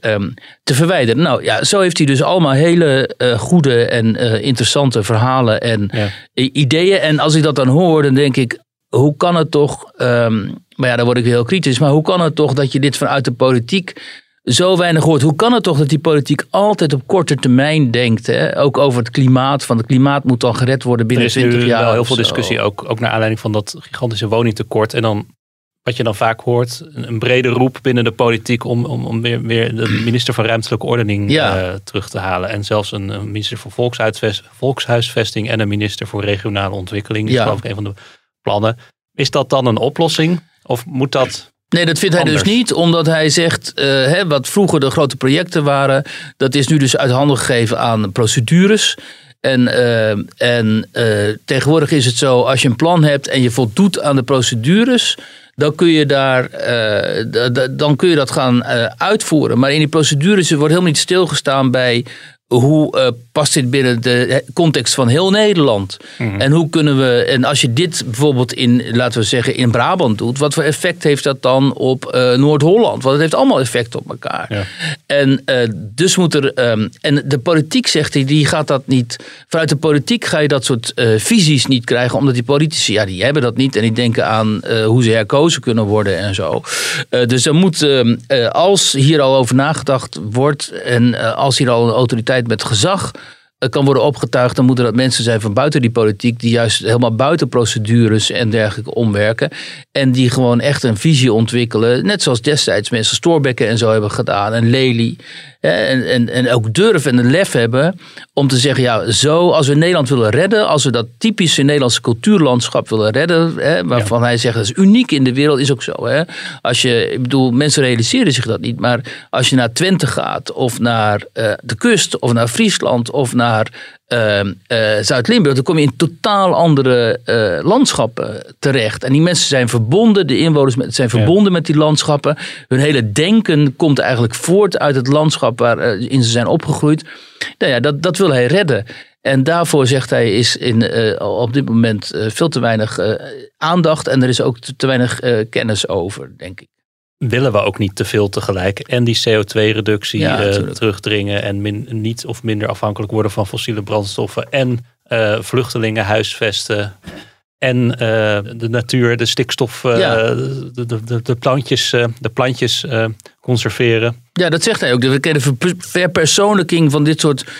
te verwijderen. Nou ja, zo heeft hij dus allemaal hele uh, goede en uh, interessante verhalen en ja. ideeën. En als ik dat dan hoor, dan denk ik, hoe kan het toch, um, maar ja, dan word ik heel kritisch, maar hoe kan het toch dat je dit vanuit de politiek zo weinig hoort. Hoe kan het toch dat die politiek altijd op korte termijn denkt? Hè? Ook over het klimaat. Van het klimaat moet dan gered worden binnen 20 jaar. Er is nu wel heel veel discussie, ook, ook naar aanleiding van dat gigantische woningtekort. En dan wat je dan vaak hoort, een, brede roep binnen de politiek om, om, om weer, weer de minister van Ruimtelijke Ordening uh, terug te halen. En zelfs een, een minister voor Volkshuisvesting en een minister voor Regionale Ontwikkeling. Dat is geloof ik een van de plannen. Is dat dan een oplossing? Of moet dat Nee, dat vindt hij dus niet, omdat hij zegt, uh, hè, wat vroeger de grote projecten waren, dat is nu dus uit handen gegeven aan procedures. En, uh, en uh, tegenwoordig is het zo, als je een plan hebt en je voldoet aan de procedures, dan kun je, daar, uh, dan kun je dat gaan uh, uitvoeren. Maar in die procedures wordt helemaal niet stilgestaan bij hoe uh, past dit binnen de context van heel Nederland? Mm. En hoe kunnen we, en als je dit bijvoorbeeld in, laten we zeggen, in Brabant doet, wat voor effect heeft dat dan op uh, Noord-Holland? Want het heeft allemaal effect op elkaar. Ja. En uh, dus moet er, um, en de politiek zegt hij, die gaat dat niet, vanuit de politiek ga je dat soort visies niet krijgen, omdat die politici, ja, die hebben dat niet en die denken aan hoe ze herkozen kunnen worden en zo. dus er moet, ehm, als hier al over nagedacht wordt en als hier al een autoriteit met gezag eh, kan worden opgetuigd, dan moeten dat mensen zijn van buiten die politiek, die juist helemaal buiten procedures en dergelijke omwerken. En die gewoon echt een visie ontwikkelen. Net zoals destijds mensen Stoorbekken en zo hebben gedaan. En Lely. En, en, en ook durven en een lef hebben om te zeggen, ja, zo als we Nederland willen redden, als we dat typische Nederlandse cultuurlandschap willen redden, hè, waarvan hij zegt dat is uniek in de wereld, is ook zo. Hè. Als je, ik bedoel, mensen realiseren zich dat niet, maar als je naar Twente gaat, of naar uh, de kust, of naar Friesland, of naar uh, uh, Zuid-Limburg, dan kom je in totaal andere uh, landschappen terecht. En die mensen zijn verbonden, de inwoners zijn verbonden ja. met die landschappen. Hun hele denken komt eigenlijk voort uit het landschap waarin ze zijn opgegroeid. Nou ja, dat, dat wil hij redden. En daarvoor zegt hij is in, op dit moment veel te weinig aandacht en er is ook te, te weinig kennis over, denk ik willen we ook niet te veel tegelijk. En die CO2-reductie ja, uh, terugdringen. En min, niet of minder afhankelijk worden van fossiele brandstoffen. En uh, vluchtelingen huisvesten. En uh, de natuur, de stikstof, ja. de, de, de, plantjes, de plantjes conserveren. Ja, dat zegt hij ook. De verpersoonlijking van dit soort eh,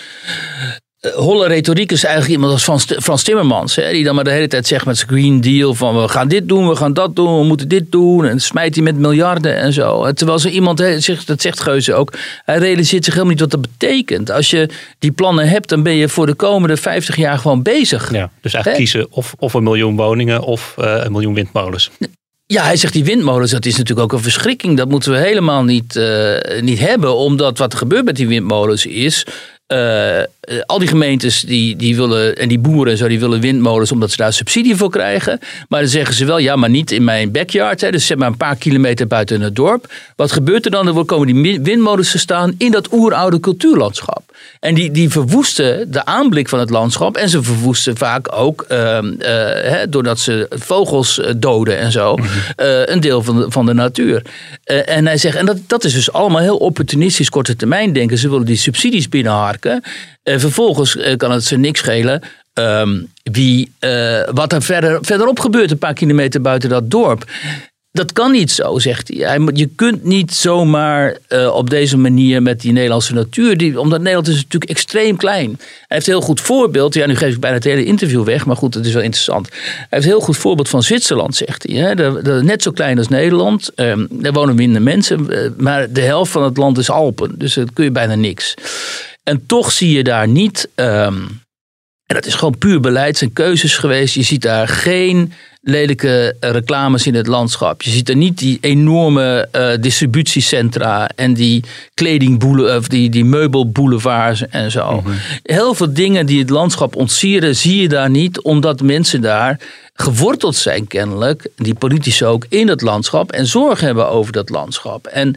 holle retoriek is eigenlijk iemand als Frans, Frans Timmermans. Hè, die dan maar de hele tijd zegt met zijn Green Deal van we gaan dit doen, we gaan dat doen, we moeten dit doen. En smijt hij met miljarden en zo. Terwijl zo iemand, dat zegt Geuze ook, hij realiseert zich helemaal niet wat dat betekent. Als je die plannen hebt, dan ben je voor de komende 50 jaar gewoon bezig. Ja, dus eigenlijk hè? kiezen of, of een miljoen woningen of uh, een miljoen windmolens. Ja, hij zegt die windmolens, dat is natuurlijk ook een verschrikking. Dat moeten we helemaal niet, uh, niet hebben. Omdat wat er gebeurt met die windmolens is... Uh, al die gemeentes die, die willen, en die boeren en zo, die willen windmolens omdat ze daar subsidie voor krijgen. Maar dan zeggen ze wel, ja, maar niet in mijn backyard. Hè, dus zeg maar een paar kilometer buiten het dorp. Wat gebeurt er dan? Dan komen die windmolens te staan in dat oeroude cultuurlandschap. En die, die verwoesten de aanblik van het landschap. En ze verwoesten vaak ook, uh, uh, hè, doordat ze vogels doden en zo, -hmm. een deel van de, van de natuur. en hij zegt, en dat, dat is dus allemaal heel opportunistisch korte termijn denken. Ze willen die subsidies binnenharken. En vervolgens kan het ze niks schelen um, wie, uh, wat er verder, verderop gebeurt, een paar kilometer buiten dat dorp. Dat kan niet zo, zegt hij. Je kunt niet zomaar op deze manier met die Nederlandse natuur. Die, omdat Nederland is natuurlijk extreem klein. Hij heeft een heel goed voorbeeld. Ja, nu geef ik bijna het hele interview weg, maar goed, het is wel interessant. Hij heeft een heel goed voorbeeld van Zwitserland, zegt hij. Hè? De, net zo klein als Nederland. Um, daar wonen minder mensen. Maar de helft van het land is Alpen. Dus dat kun je bijna niks. En toch zie je daar niet. Um, en dat is gewoon puur beleids en keuzes geweest. Je ziet daar geen lelijke reclames in het landschap. Je ziet er niet die enorme uh, distributiecentra en die kledingboelen, of die, die meubelboulevards en zo. Mhm. Heel veel dingen die het landschap ontsieren, zie je daar niet, omdat mensen daar geworteld zijn kennelijk, die politici ook, in het landschap en zorg hebben over dat landschap. En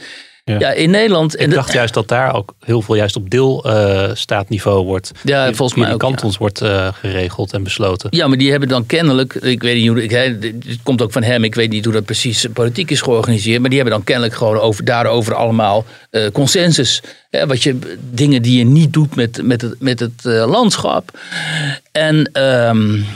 ja. in Nederland. Ik dacht juist dat daar ook heel veel juist op deelstaatniveau uh, wordt. Ja, volgens mij ook. kantons wordt uh, geregeld en besloten. Ja, maar die hebben dan kennelijk. Ik weet niet hoe. Ik, het komt ook van hem. Ik weet niet hoe dat precies politiek is georganiseerd. Maar die hebben dan kennelijk gewoon over, daarover allemaal uh, consensus. Hè, wat je, dingen die je niet doet met, met het, met het landschap. En. Um,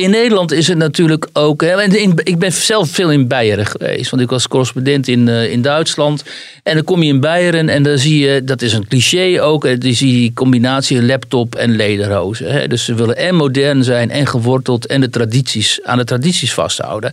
in Nederland is het natuurlijk ook. Hè, ik ben zelf veel in Beieren geweest. Want ik was correspondent in, uh, in Duitsland. En dan kom je in Beieren en dan zie je. Dat is een cliché ook. Die zie je combinatie laptop en lederhozen. Hè. Dus ze willen en modern zijn en geworteld. En de tradities, aan de tradities vasthouden.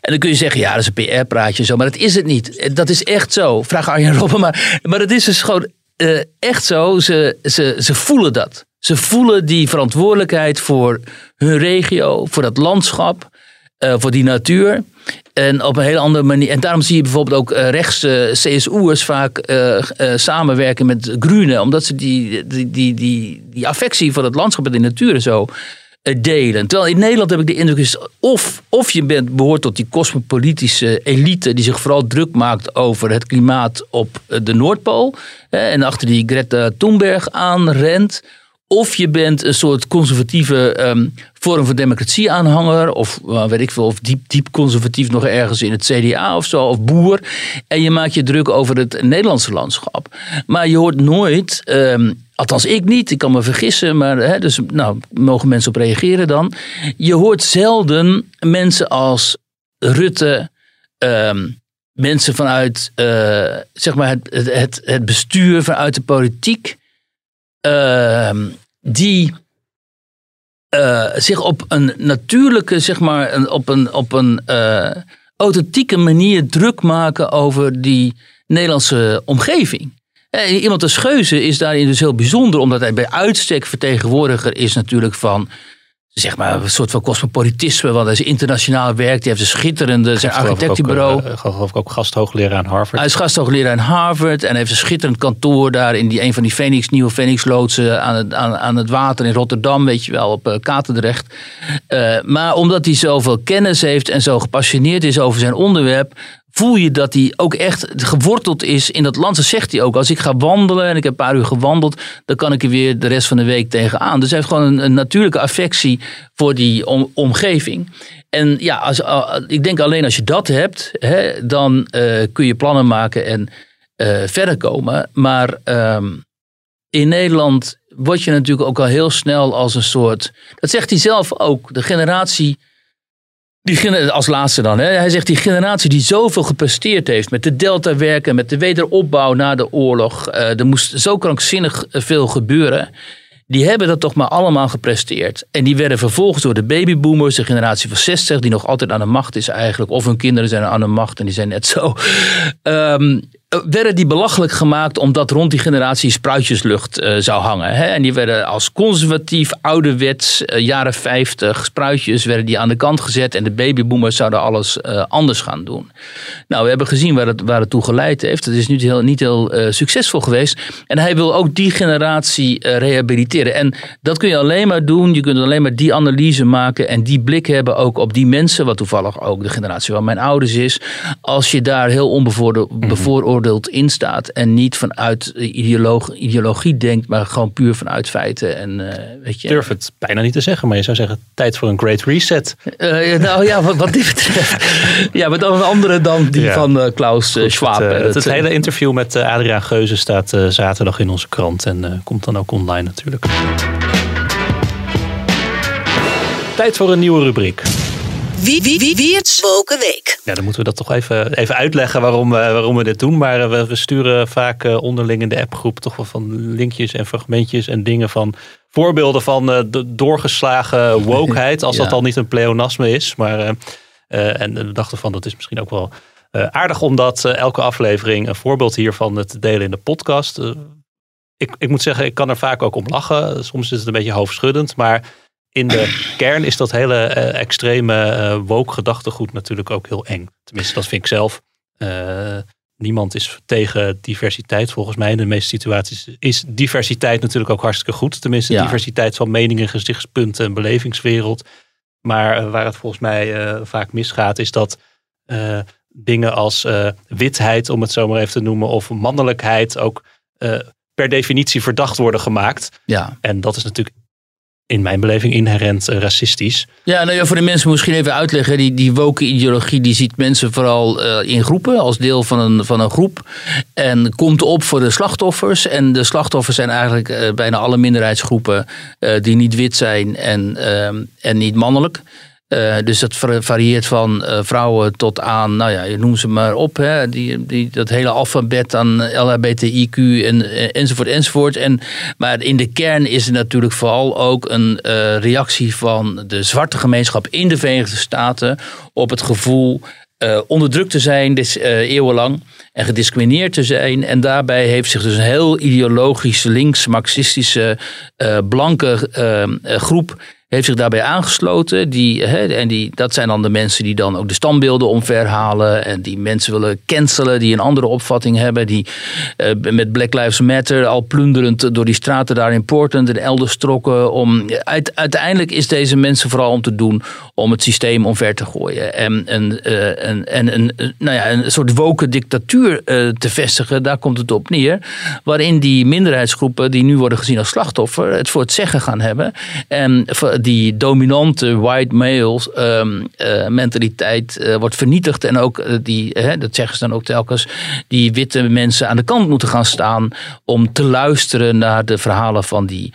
En dan kun je zeggen: ja, dat is een PR-praatje zo. Maar dat is het niet. Dat is echt zo. Vraag Arjen Robben. Maar, maar het is dus gewoon uh, echt zo. Ze, ze, ze voelen dat. Ze voelen die verantwoordelijkheid voor hun regio, voor dat landschap, uh, voor die natuur. En op een hele andere manier. En daarom zie je bijvoorbeeld ook uh, rechtse CSU'ers vaak samenwerken met Groenen. Omdat ze die, die, die, die, die affectie voor het landschap en de natuur zo delen. Terwijl in Nederland heb ik de indruk of, of je bent, behoort tot die cosmopolitische elite die zich vooral druk maakt over het klimaat op de Noordpool. En achter die Greta Thunberg aanrent. Of je bent een soort conservatieve vorm van democratie aanhanger. Of uh, weet ik veel, of diep, diep conservatief nog ergens in het CDA of zo. Of boer. En je maakt je druk over het Nederlandse landschap. Maar je hoort nooit, um, althans ik niet, ik kan me vergissen. Maar hè, dus nou, mogen mensen op reageren dan. Je hoort zelden mensen als Rutte. Um, mensen vanuit uh, zeg maar het, het, het bestuur, vanuit de politiek. Uh, die uh, zich op een natuurlijke, zeg maar, op een, op een uh, authentieke manier druk maken over die Nederlandse omgeving. Eh, iemand als Scheuze is daarin dus heel bijzonder, omdat hij bij uitstek vertegenwoordiger is natuurlijk van zeg maar, een soort van cosmopolitisme. Want hij is internationaal werkt. Hij heeft een schitterende zijn architectenbureau. Ik geloof ik ook gasthoogleraar aan Harvard. Hij is gasthoogleraar aan Harvard. En hij heeft een schitterend kantoor daar in die, een van die Phoenix, nieuwe Phoenix-loodsen aan het, aan, aan het water in Rotterdam, weet je wel, op uh, Katendrecht. Uh, maar omdat hij zoveel kennis heeft en zo gepassioneerd is over zijn onderwerp, voel je dat hij ook echt geworteld is in dat land. Dat zegt hij ook. Als ik ga wandelen en ik heb een paar uur gewandeld, dan kan ik er weer de rest van de week tegenaan. Dus hij heeft gewoon een, natuurlijke affectie voor die omgeving. En ja, als, ik denk alleen als je dat hebt, hè, dan uh, kun je plannen maken en uh, verder komen. Maar um, in Nederland word je natuurlijk ook al heel snel als een soort. Dat zegt hij zelf ook. De generatie die, als laatste dan. Hè. Hij zegt die generatie die zoveel gepresteerd heeft met de Delta-werken, met de wederopbouw na de oorlog. Uh, er moest zo krankzinnig veel gebeuren. Die hebben dat toch maar allemaal gepresteerd. En die werden vervolgens door de babyboomers, de generatie van 60, die nog altijd aan de macht is eigenlijk. Of hun kinderen zijn aan de macht en die zijn net zo. Um, eh, werden die belachelijk gemaakt omdat rond die generatie spruitjeslucht uh, zou hangen. Hè? En die werden als conservatief, ouderwets, uh, jaren 50 spruitjes werden die aan de kant gezet. En de babyboomers zouden alles uh, anders gaan doen. Nou, we hebben gezien waar het, waar het toe geleid heeft. Het is niet heel, niet heel succesvol geweest. En hij wil ook die generatie rehabiliteren. En dat kun je alleen maar doen. Je kunt alleen maar die analyse maken en die blik hebben ook op die mensen. Wat toevallig ook de generatie van mijn ouders is. Als je daar heel onbevooroordeeld in staat. En niet vanuit ideoloog, ideologie denkt, maar gewoon puur vanuit feiten. En, uh, weet je. durf het bijna niet te zeggen, maar je zou zeggen tijd voor een great reset. Uh, nou ja, wat, wat dit betreft. ja, maar dan een andere dan die van uh, Klaus Schwab. Het, het, hele interview met Adriaan Geuze staat zaterdag in onze krant en komt dan ook online natuurlijk. Tijd voor een nieuwe rubriek. Wie, wie, wie, wie het Week. Ja, dan moeten we dat toch even, even uitleggen waarom, waarom we dit doen. Maar we, we sturen vaak uh, onderling in de appgroep toch wel van linkjes en fragmentjes en dingen van voorbeelden van uh, de doorgeslagen wokeheid. Als dat al niet een pleonasme is. Maar, en we dachten van dat is misschien ook wel aardig om dat elke aflevering een voorbeeld hiervan te delen in de podcast. ik, ik moet zeggen, ik kan er vaak ook om lachen. Soms is het een beetje hoofdschuddend. Maar in de kern is dat hele eh, extreme eh woke gedachtegoed natuurlijk ook heel eng. Tenminste, dat vind ik zelf. Eh, niemand is tegen diversiteit volgens mij. In de meeste situaties is diversiteit natuurlijk ook hartstikke goed. Tenminste, Ja. diversiteit van meningen, gezichtspunten en belevingswereld. Maar waar het volgens mij vaak misgaat, is dat dingen als witheid, om het zo maar even te noemen, of mannelijkheid ook per definitie verdacht worden gemaakt. Ja. En dat is natuurlijk in mijn beleving inherent eh, racistisch. Ja, nou ja, voor de mensen misschien even uitleggen. Die, die woke ideologie die ziet mensen vooral eh, in groepen, als deel van een, van een groep. En komt op voor de slachtoffers. En de slachtoffers zijn eigenlijk eh, bijna alle minderheidsgroepen die niet wit zijn en, ehm, en niet mannelijk. Eh, dus dat var- varieert van eh, vrouwen tot aan, nou ja, je noem ze maar op. Hè, die, die, dat hele alfabet aan LHBTIQ en, eh, enzovoort enzovoort. En, maar in de kern is het natuurlijk vooral ook een reactie van de zwarte gemeenschap in de Verenigde Staten op het gevoel onderdrukt te zijn, dus, eh, eeuwenlang, en gediscrimineerd te zijn. En daarbij heeft zich dus een heel ideologisch, links-marxistische, blanke groep heeft zich daarbij aangesloten. Die, hè, en die, dat zijn dan de mensen die dan ook de standbeelden omverhalen. En die mensen willen cancelen, die een andere opvatting hebben. Die eh, met Black Lives Matter al plunderend door die straten daar in Portland en elders trokken. Om, uit, uiteindelijk is deze mensen vooral om te doen om het systeem omver te gooien. En, en, eh, en, en een, eh, nou ja, een soort woke dictatuur eh, te vestigen, daar komt het op neer. Waarin die minderheidsgroepen die nu worden gezien als slachtoffer het voor het zeggen gaan hebben. En die dominante white males ehm, eh, mentaliteit eh, wordt vernietigd. En ook eh, die, hè, dat zeggen ze dan ook telkens, die witte mensen aan de kant moeten gaan staan om te luisteren naar de verhalen van die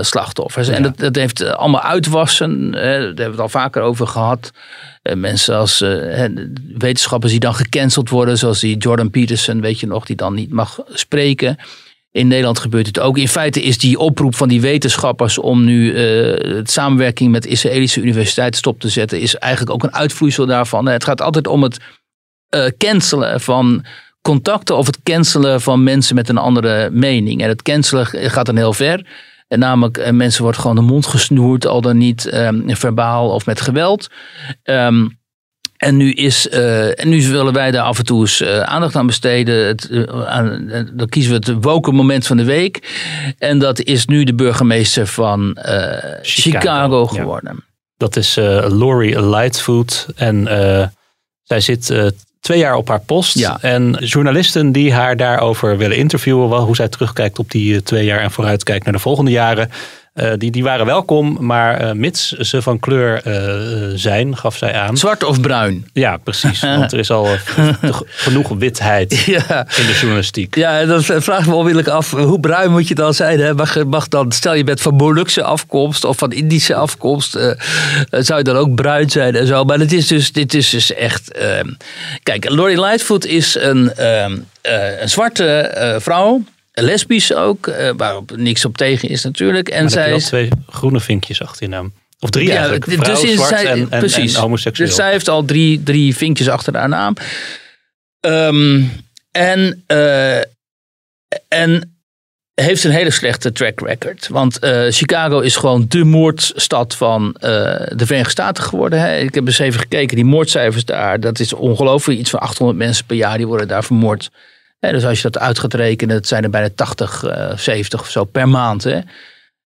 slachtoffers. En dat, dat heeft allemaal uitwassen. Hè, daar hebben we het al vaker over gehad. Eh, mensen als wetenschappers die dan gecanceld worden, zoals die Jordan Peterson, weet je nog, die dan niet mag spreken. In Nederland gebeurt het ook. In feite is die oproep van die wetenschappers om nu eh, samenwerking met Israëlische universiteit stop te zetten, is eigenlijk ook een uitvloeisel daarvan. Het gaat altijd om het eh, cancelen van contacten of het cancelen van mensen met een andere mening. En het cancelen gaat dan heel ver. En namelijk, eh, mensen wordt gewoon de mond gesnoerd, al dan niet ehm, verbaal of met geweld. Ehm, en nu, is, eh, en nu willen wij daar af en toe eens eh, aandacht aan besteden. Het, eh, aan, dan kiezen we het woke moment van de week. En dat is nu de burgemeester van Chicago, Chicago, ja. geworden. Dat is Lori Lightfoot. En zij zit twee jaar op haar post. Ja. En journalisten die haar daarover willen interviewen, wel, hoe zij terugkijkt op die twee jaar en vooruitkijkt naar de volgende jaren. Eh, die, die waren welkom, maar eh, mits ze van kleur eh, zijn, gaf zij aan. Zwart of bruin? Ja, precies. Want er is al genoeg witheid Ja. in de journalistiek. Ja, dan vraag ik me onmiddellijk af, hoe bruin moet je dan zijn? Hè? Mag, mag dan, stel je bent van Molukse afkomst of van Indische afkomst, zou je dan ook bruin zijn en zo. Maar dit is dus, dit is dus echt... ehm, kijk, Lori Lightfoot is een, ehm, eh, een zwarte vrouw, lesbisch ook, eh, waarop niks op tegen is natuurlijk. En zij is... twee groene vinkjes achter je naam. Of drie Ja, eigenlijk. dus Vrouw, is zwart zij- en, en, precies. en homoseksueel. Dus zij heeft al drie, drie vinkjes achter haar naam. Ehm, en, eh, en heeft een hele slechte track record. Want eh, Chicago is gewoon de moordstad van de Verenigde Staten geworden. Hè. Ik heb eens even gekeken, die moordcijfers daar. Dat is ongelooflijk. Iets van 800 mensen per jaar die worden daar vermoord. Dus als je dat uit gaat rekenen, dat zijn er bijna 80, eh 70 of zo per maand. Hè.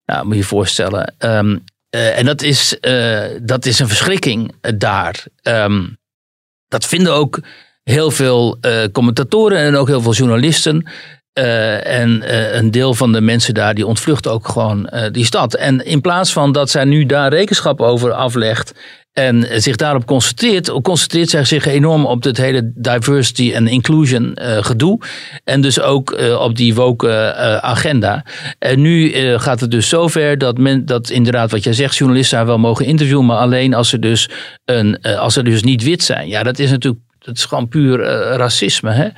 Nou, moet je je voorstellen. Ehm, eh, en dat is, eh, dat is een verschrikking eh, daar. Ehm, dat vinden ook heel veel eh, commentatoren en ook heel veel journalisten. Eh, en eh, een deel van de mensen daar die ontvlucht ook gewoon eh, die stad. En in plaats van dat zij nu daar rekenschap over aflegt en zich daarop concentreert, concentreert zij zich enorm op het hele diversity en inclusion eh, gedoe. En dus ook eh, op die woke eh, agenda. En nu gaat het dus zover dat men dat inderdaad wat jij zegt, journalisten haar wel mogen interviewen, maar alleen als ze dus een, als ze dus niet wit zijn. Ja, dat is natuurlijk dat is gewoon puur racisme. Hè?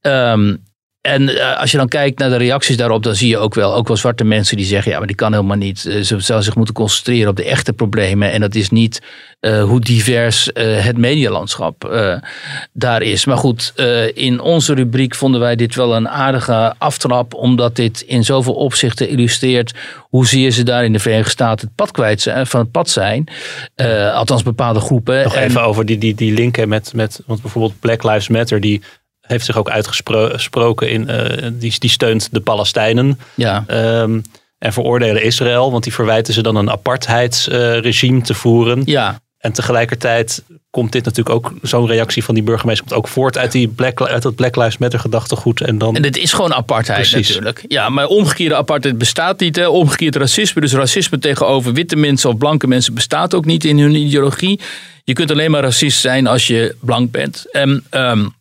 Ehm, en eh, als je dan kijkt naar de reacties daarop, dan zie je ook wel, ook wel zwarte mensen die zeggen, ja, maar die kan helemaal niet. Eh, ze zou zich moeten concentreren op de echte problemen. En dat is niet uh, hoe divers het medialandschap daar is. Maar goed, in onze rubriek vonden wij dit wel een aardige aftrap, omdat dit in zoveel opzichten illustreert hoezeer ze daar in de Verenigde Staten het pad kwijt zijn, van het pad zijn. althans bepaalde groepen. Nog even over die, die, die linken met, met, want bijvoorbeeld Black Lives Matter, die heeft zich ook uitgesproken in, uh, die, die steunt de Palestijnen. Ja. Um, en veroordelen Israël, want die verwijten ze dan een apartheidsregime uh, te voeren. Ja. En tegelijkertijd komt dit natuurlijk ook, zo'n reactie van die burgemeester komt ook voort uit, die Black, uit dat Black Lives Matter gedachtegoed. En, dan... en dit is gewoon apartheid Precies. natuurlijk. Ja, maar omgekeerde apartheid bestaat niet. Hè. Omgekeerd racisme, dus racisme tegenover witte mensen of blanke mensen bestaat ook niet in hun ideologie. Je kunt alleen maar racist zijn als je blank bent. En um,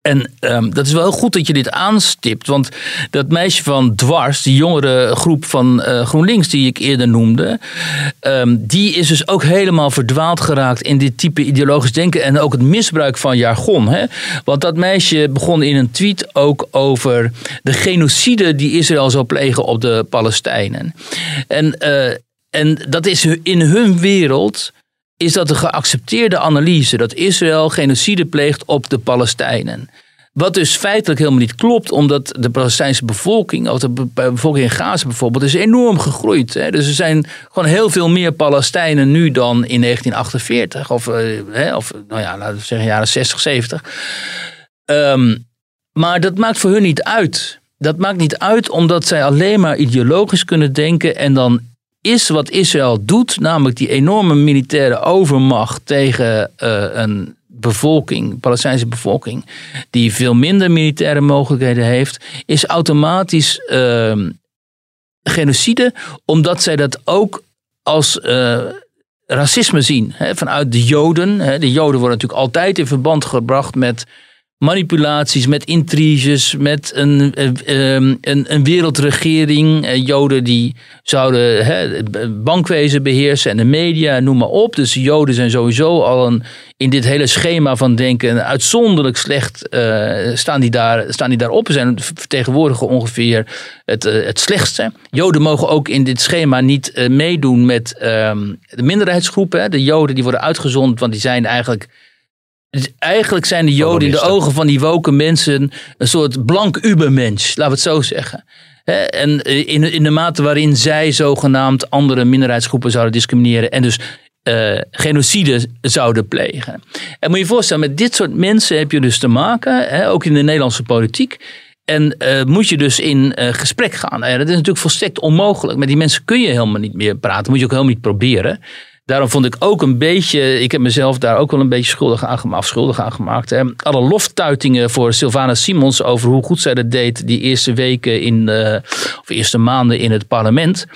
en um, dat is wel goed dat je dit aanstipt. Want dat meisje van Dwars, die jongere groep van uh, GroenLinks die ik eerder noemde. Um, die is dus ook helemaal verdwaald geraakt in dit type ideologisch denken. En ook het misbruik van jargon. Hè? Want dat meisje begon in een tweet ook over de genocide die Israël zou plegen op de Palestijnen. En, uh, en dat is in hun wereld is dat de geaccepteerde analyse dat Israël genocide pleegt op de Palestijnen. Wat dus feitelijk helemaal niet klopt, omdat de Palestijnse bevolking, of de bevolking in Gaza bijvoorbeeld, is enorm gegroeid. Hè. Dus er zijn gewoon heel veel meer Palestijnen nu dan in 1948, of, eh, of nou ja, laten we zeggen jaren 60, 70. Um, maar dat maakt voor hun niet uit. Dat maakt niet uit omdat zij alleen maar ideologisch kunnen denken en dan is wat Israël doet, namelijk die enorme militaire overmacht tegen uh, een bevolking, Palestijnse bevolking, die veel minder militaire mogelijkheden heeft, is automatisch uh, genocide, omdat zij dat ook als uh, racisme zien. Hè, vanuit de Joden. Hè. De Joden worden natuurlijk altijd in verband gebracht met manipulaties, met intriges, met een, ehm, een, een wereldregering. Eh, Joden die zouden het bankwezen beheersen en de media, noem maar op. Dus Joden zijn sowieso al een, in dit hele schema van denken uitzonderlijk slecht uh, staan, die daar, staan die daarop. Zijn vertegenwoordigen ongeveer het, het slechtste. Joden mogen ook in dit schema niet meedoen met um, de minderheidsgroepen. De Joden die worden uitgezond, want die zijn eigenlijk dus eigenlijk zijn de Joden in de ogen van die woke mensen een soort blank ubermensch, laten we het zo zeggen. En eh, in, in de mate waarin zij zogenaamd andere minderheidsgroepen zouden discrimineren en dus uh, genocide zouden plegen. En moet je je voorstellen, met dit soort mensen heb je dus te maken, hè, ook in de Nederlandse politiek. En uh, moet je dus in uh, gesprek gaan. Dat is natuurlijk volstrekt onmogelijk. Met die mensen kun je helemaal niet meer praten. Moet je ook helemaal niet proberen. Daarom vond ik ook een beetje, ik heb mezelf daar ook wel een beetje schuldig aan, gemaakt, schuldig. Alle loftuitingen voor Sylvana Simons over hoe goed zij dat deed die eerste weken in, uh, of eerste maanden in het parlement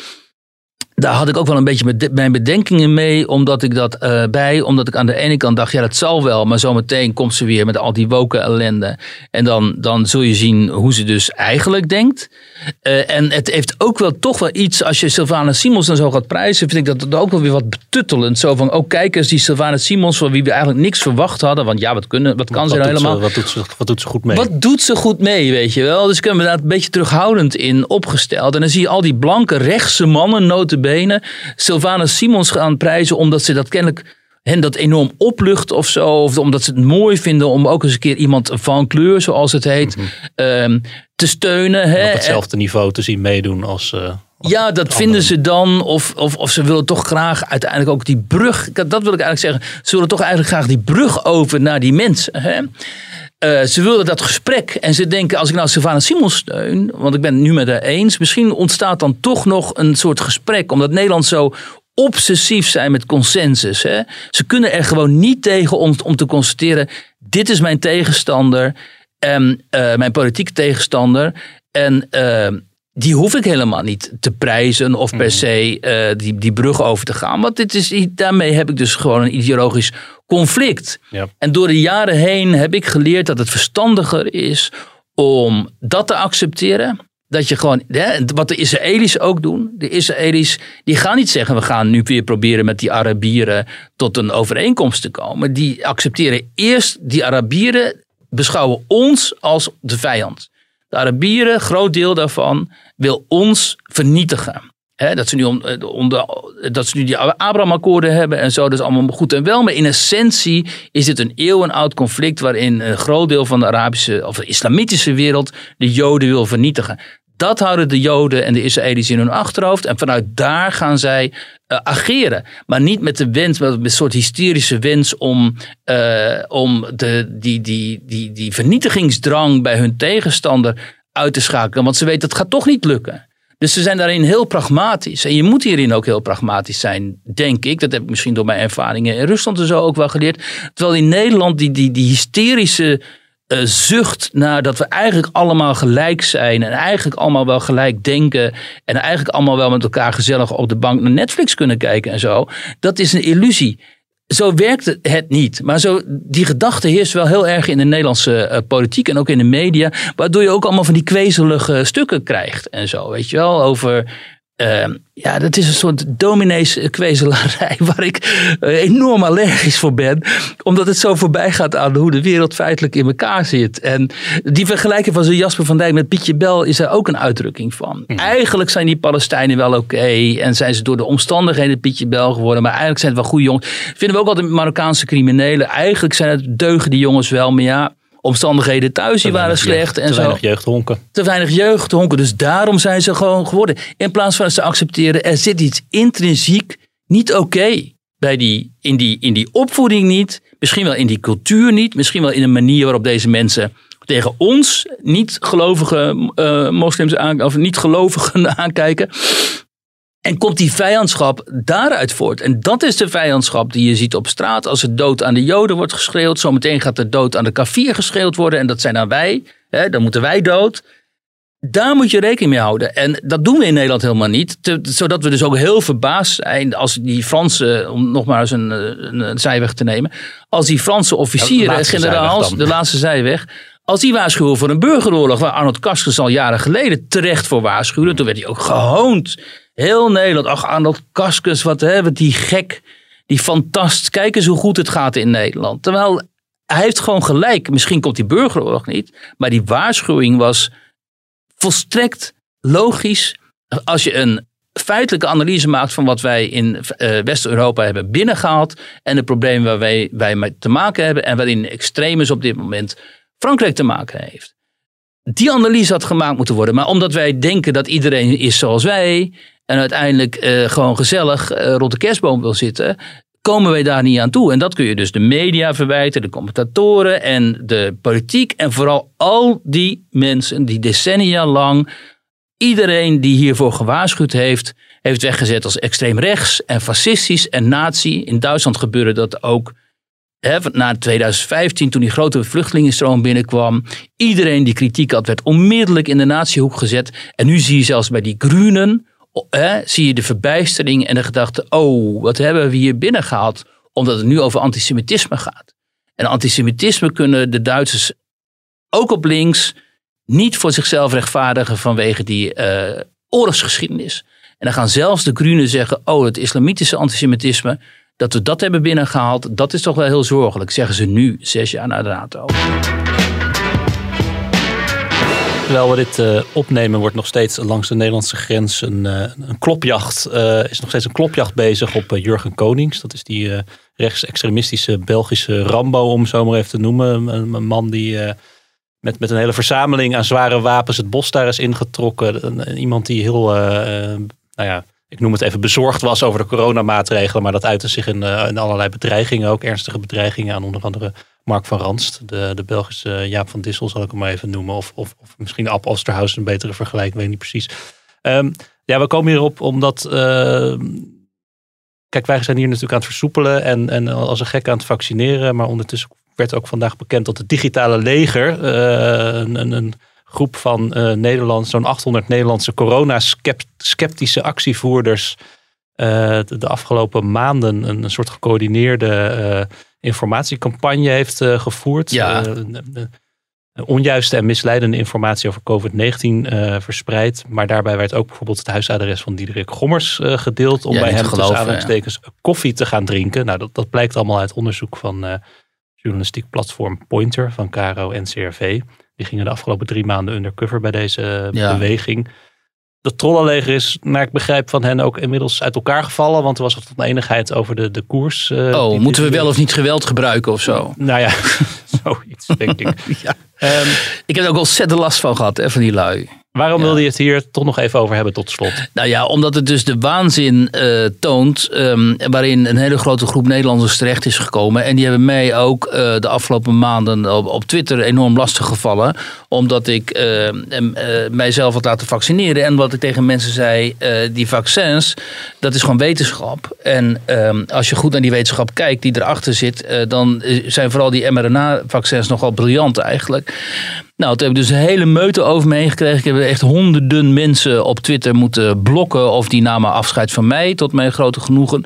daar had ik ook wel een beetje mijn bedenkingen mee, omdat ik dat uh, bij, omdat ik aan de ene kant dacht, ja, dat zal wel, maar zometeen komt ze weer met al die woken ellende. En dan, dan zul je zien hoe ze dus eigenlijk denkt. Uh, en het heeft ook wel toch wel iets, als je Sylvana Simons dan zo gaat prijzen, vind ik dat ook wel weer wat betuttelend. Zo van, oh kijk eens, die Sylvana Simons, van wie we eigenlijk niks verwacht hadden, want ja, wat, kunnen, wat kan wat ze nou helemaal? Ze, wat, doet ze, wat doet ze goed mee? Wat doet ze goed mee, weet je wel? Dus ik heb me daar een beetje terughoudend in opgesteld. En dan zie je al die blanke rechtse mannen, notabene, benen Sylvana Simons gaan prijzen omdat ze dat kennelijk hen dat enorm oplucht of zo. Of omdat ze het mooi vinden om ook eens een keer iemand van kleur, zoals het heet, mm te steunen. Hè. Op hetzelfde niveau te zien meedoen als. Uh, ja, dat vinden ze dan. Of, of, of ze willen toch graag uiteindelijk ook die brug. Dat wil ik eigenlijk zeggen. Ze willen toch eigenlijk graag die brug over naar die mensen. Hè? Uh, ze wilden dat gesprek en ze denken, als ik nou Sylvana Simons steun, want ik ben het nu met haar eens, misschien ontstaat dan toch nog een soort gesprek, omdat Nederland zo obsessief zijn met consensus. Hè? Ze kunnen er gewoon niet tegen om, om te constateren, dit is mijn tegenstander, en, uh, mijn politieke tegenstander, en uh, die hoef ik helemaal niet te prijzen of per mhm. se uh, die, die brug over te gaan. Want dit is, daarmee heb ik dus gewoon een ideologisch conflict. Ja. En door de jaren heen heb ik geleerd dat het verstandiger is om dat te accepteren. Dat je gewoon, hè, wat de Israëli's ook doen. De Israëli's die gaan niet zeggen we gaan nu weer proberen met die Arabieren tot een overeenkomst te komen. Die accepteren eerst die Arabieren beschouwen ons als de vijand. De Arabieren, groot deel daarvan, wil ons vernietigen. Dat, ze nu om, eh, dat ze nu die Abraham-akkoorden hebben en zo, dat is allemaal goed en wel. Maar in essentie is dit een eeuwenoud conflict waarin een groot deel van de Arabische of de islamitische wereld de Joden wil vernietigen. Dat houden de Joden en de Israëli's in hun achterhoofd. En vanuit daar gaan zij uh, ageren. Maar niet met de wens, met een soort hysterische wens om, uh, om de, die, die, die, die vernietigingsdrang bij hun tegenstander uit te schakelen. Want ze weten dat gaat toch niet lukken. Dus ze zijn daarin heel pragmatisch. En je moet hierin ook heel pragmatisch zijn, denk ik. Dat heb ik misschien door mijn ervaringen in Rusland en zo ook wel geleerd. Terwijl in Nederland die, die, die hysterische uh, zucht naar dat we eigenlijk allemaal gelijk zijn. En eigenlijk allemaal wel gelijk denken. En eigenlijk allemaal wel met elkaar gezellig op de bank naar Netflix kunnen kijken en zo. Dat is een illusie zo werkt het niet. Maar zo, die gedachte heerst wel heel erg in de Nederlandse uh, politiek en ook in de media. Waardoor je ook allemaal van die kwezelige stukken krijgt en zo. Weet je wel, over Ehm, ja, dat is een soort domineeskwezelarij waar ik uh, enorm allergisch voor ben. Omdat het zo voorbij gaat aan hoe de wereld feitelijk in elkaar zit. En die vergelijking van zo'n Jasper van Dijk met Pietje Bel is er ook een uitdrukking van. Eigenlijk zijn die Palestijnen wel oké. en zijn ze door de omstandigheden Pietje Bel geworden. Maar eigenlijk zijn het wel goede jongens. Vinden we ook altijd Marokkaanse criminelen. Eigenlijk zijn het deugen die jongens wel. Maar ja, omstandigheden thuis die waren slecht. en te zo. weinig jeugdhonken. Te weinig jeugdhonken. Dus daarom zijn ze gewoon geworden. In plaats van ze accepteren, er zit iets intrinsiek niet oké. bij die, in, die, in die opvoeding niet. Misschien wel in die cultuur niet. Misschien wel in een manier waarop deze mensen tegen ons niet-gelovige uh, moslims aan, of niet-gelovigen aankijken. En komt die vijandschap daaruit voort? En dat is de vijandschap die je ziet op straat. Als er dood aan de Joden wordt geschreeuwd. Zometeen gaat er dood aan de kafir geschreeuwd worden. En dat zijn dan wij. Hè, dan moeten wij dood. Daar moet je rekening mee houden. En dat doen we in Nederland helemaal niet. zodat we dus ook heel verbaasd zijn als die Franse, om nog maar eens een, een, zijweg te nemen. Als die Franse officieren, ja, generaals, de laatste zijweg. Als die waarschuwen voor een burgeroorlog, waar Arnold Karskens al jaren geleden terecht voor waarschuwde. Toen werd hij ook gehoond Heel Nederland. Ach, Arnold Kaskus, wat hebben die gek. Die fantast. Kijk eens hoe goed het gaat in Nederland. Terwijl hij heeft gewoon gelijk. Misschien komt die burgeroorlog niet. Maar die waarschuwing was volstrekt logisch. Als je een feitelijke analyse maakt van wat wij in uh, West-Europa hebben binnengehaald. En de problemen waar wij, wij mee te maken hebben. En waarin extremis op dit moment Frankrijk te maken heeft. Die analyse had gemaakt moeten worden. Maar omdat wij denken dat iedereen is zoals wij en uiteindelijk uh, gewoon gezellig uh, rond de kerstboom wil zitten, komen wij daar niet aan toe. En dat kun je dus de media verwijten, de commentatoren en de politiek. En vooral al die mensen die decennia lang iedereen die hiervoor gewaarschuwd heeft, heeft weggezet als extreem rechts en fascistisch en nazi. In Duitsland gebeurde dat ook na 2015, toen die grote vluchtelingenstroom binnenkwam. Iedereen die kritiek had, werd onmiddellijk in de natiehoek gezet. En nu zie je zelfs bij die Groenen zie je de verbijstering en de gedachte: oh, wat hebben we hier binnen gehad? Omdat het nu over antisemitisme gaat. En antisemitisme kunnen de Duitsers ook op links niet voor zichzelf rechtvaardigen vanwege die uh, oorlogsgeschiedenis. En dan gaan zelfs de Groenen zeggen: oh, het islamitische antisemitisme, dat we dat hebben binnengehaald, dat is toch wel heel zorgelijk, zeggen ze nu, zes jaar na de NATO. Terwijl we dit uh, opnemen, wordt nog steeds langs de Nederlandse grens een, uh, een klopjacht. Uh, is nog steeds een klopjacht bezig op Jurgen Konings. Dat is die rechtsextremistische Belgische Rambo, om zo maar even te noemen. Een, man die met, met een hele verzameling aan zware wapens het bos daar is ingetrokken. Iemand die heel, nou ja, ik noem het even bezorgd was over de coronamaatregelen. Maar dat uitte zich in, in allerlei bedreigingen, ook ernstige bedreigingen aan onder andere Mark van Ranst, de, de Belgische Jaap van Dissel zal ik hem maar even noemen. Of, of, of misschien Ab Osterhaus, een betere vergelijking, weet niet precies. Um, ja, we komen hierop omdat... Uh, kijk, wij zijn hier natuurlijk aan het versoepelen en, en als een gek aan het vaccineren. Maar ondertussen werd ook vandaag bekend dat het digitale leger, uh, een, een, groep van uh, Nederland, zo'n 800 Nederlandse corona-sceptische actievoerders, de, de, afgelopen maanden een, een soort gecoördineerde informatiecampagne heeft uh, gevoerd. Ja. Uh, onjuiste en misleidende informatie over COVID-19 verspreid. Maar daarbij werd ook bijvoorbeeld het huisadres van Diederik Gommers gedeeld. Om bij hem tussen aanhalingstekens ja. koffie te gaan drinken. Nou, dat, dat blijkt allemaal uit onderzoek van journalistiek platform Pointer van Caro en CRV. Die gingen de afgelopen drie maanden undercover bij deze beweging. Dat trollenleger is, naar ik begrijp van hen, ook inmiddels uit elkaar gevallen. Want er was wat oneenigheid over de, de koers. eh, Oh, moeten we wel of niet geweld gebruiken of zo? Nou ja, zoiets denk ik. Ja. Ehm, Ik heb er ook ontzettend last van gehad, hè, van die lui. Waarom wilde je het hier toch nog even over hebben tot slot? Nou ja, omdat het dus de waanzin eh, toont. ehm, waarin een hele grote groep Nederlanders terecht is gekomen. En die hebben mij ook eh, de afgelopen maanden op, op Twitter enorm lastig gevallen. Omdat ik eh, em, mijzelf had laten vaccineren. En wat ik tegen mensen zei: die vaccins, dat is gewoon wetenschap. En ehm, als je goed naar die wetenschap kijkt die erachter zit. dan zijn vooral die mRNA-vaccins nogal briljant eigenlijk. Nou, toen heb ik dus een hele meute over me heen gekregen. Ik heb echt honderden mensen op Twitter moeten blokken. Of die namen afscheid van mij, tot mijn grote genoegen.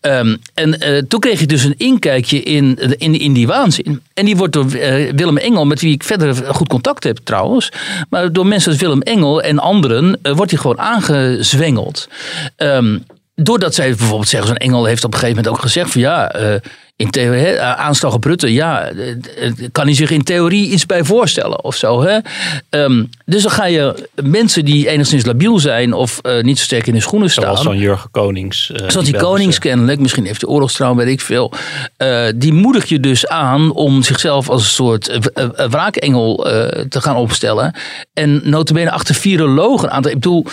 Ehm, en eh, toen kreeg ik dus een inkijkje in, in, die waanzin. En die wordt door eh, Willem Engel, met wie ik verder goed contact heb trouwens. Maar door mensen als Willem Engel en anderen eh, wordt hij gewoon aangezwengeld. Ehm, doordat zij bijvoorbeeld zeggen, zo'n Engel heeft op een gegeven moment ook gezegd van ja, in theorie, hè, aanslag op Rutte, ja, eh, eh, kan hij zich in theorie iets bij voorstellen of zo. Hè? Ehm, dus dan ga je mensen die enigszins labiel zijn of eh, niet zo sterk in de schoenen staan. Zoals zo'n Jurgen Konings. eh, Zoals die konings kennelijk, misschien heeft hij oorlogstrouw, weet ik veel. Eh, die moedig je dus aan om zichzelf als een soort eh, eh, eh, wraakengel eh, te gaan opstellen. En notabene achter virologen aan te... Ik bedoel,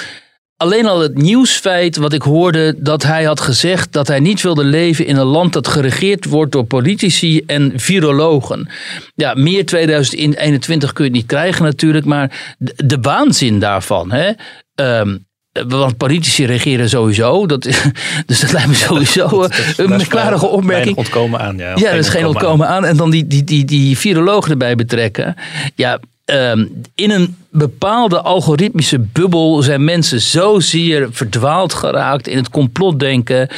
alleen al het nieuwsfeit wat ik hoorde dat hij had gezegd dat hij niet wilde leven in een land dat geregeerd wordt door politici en virologen. Ja, meer 2021 kun je het niet krijgen natuurlijk, maar de, de waanzin daarvan. Hè? Ehm, want politici regeren sowieso. Dat, dus dat lijkt me sowieso eh, Dat is een weinig opmerking. ontkomen aan. Ja, Ja, dat is geen ontkomen aan. En dan die, die, die, die virologen erbij betrekken. Ja, ehm, in een bepaalde algoritmische bubbel zijn mensen zozeer verdwaald geraakt in het complotdenken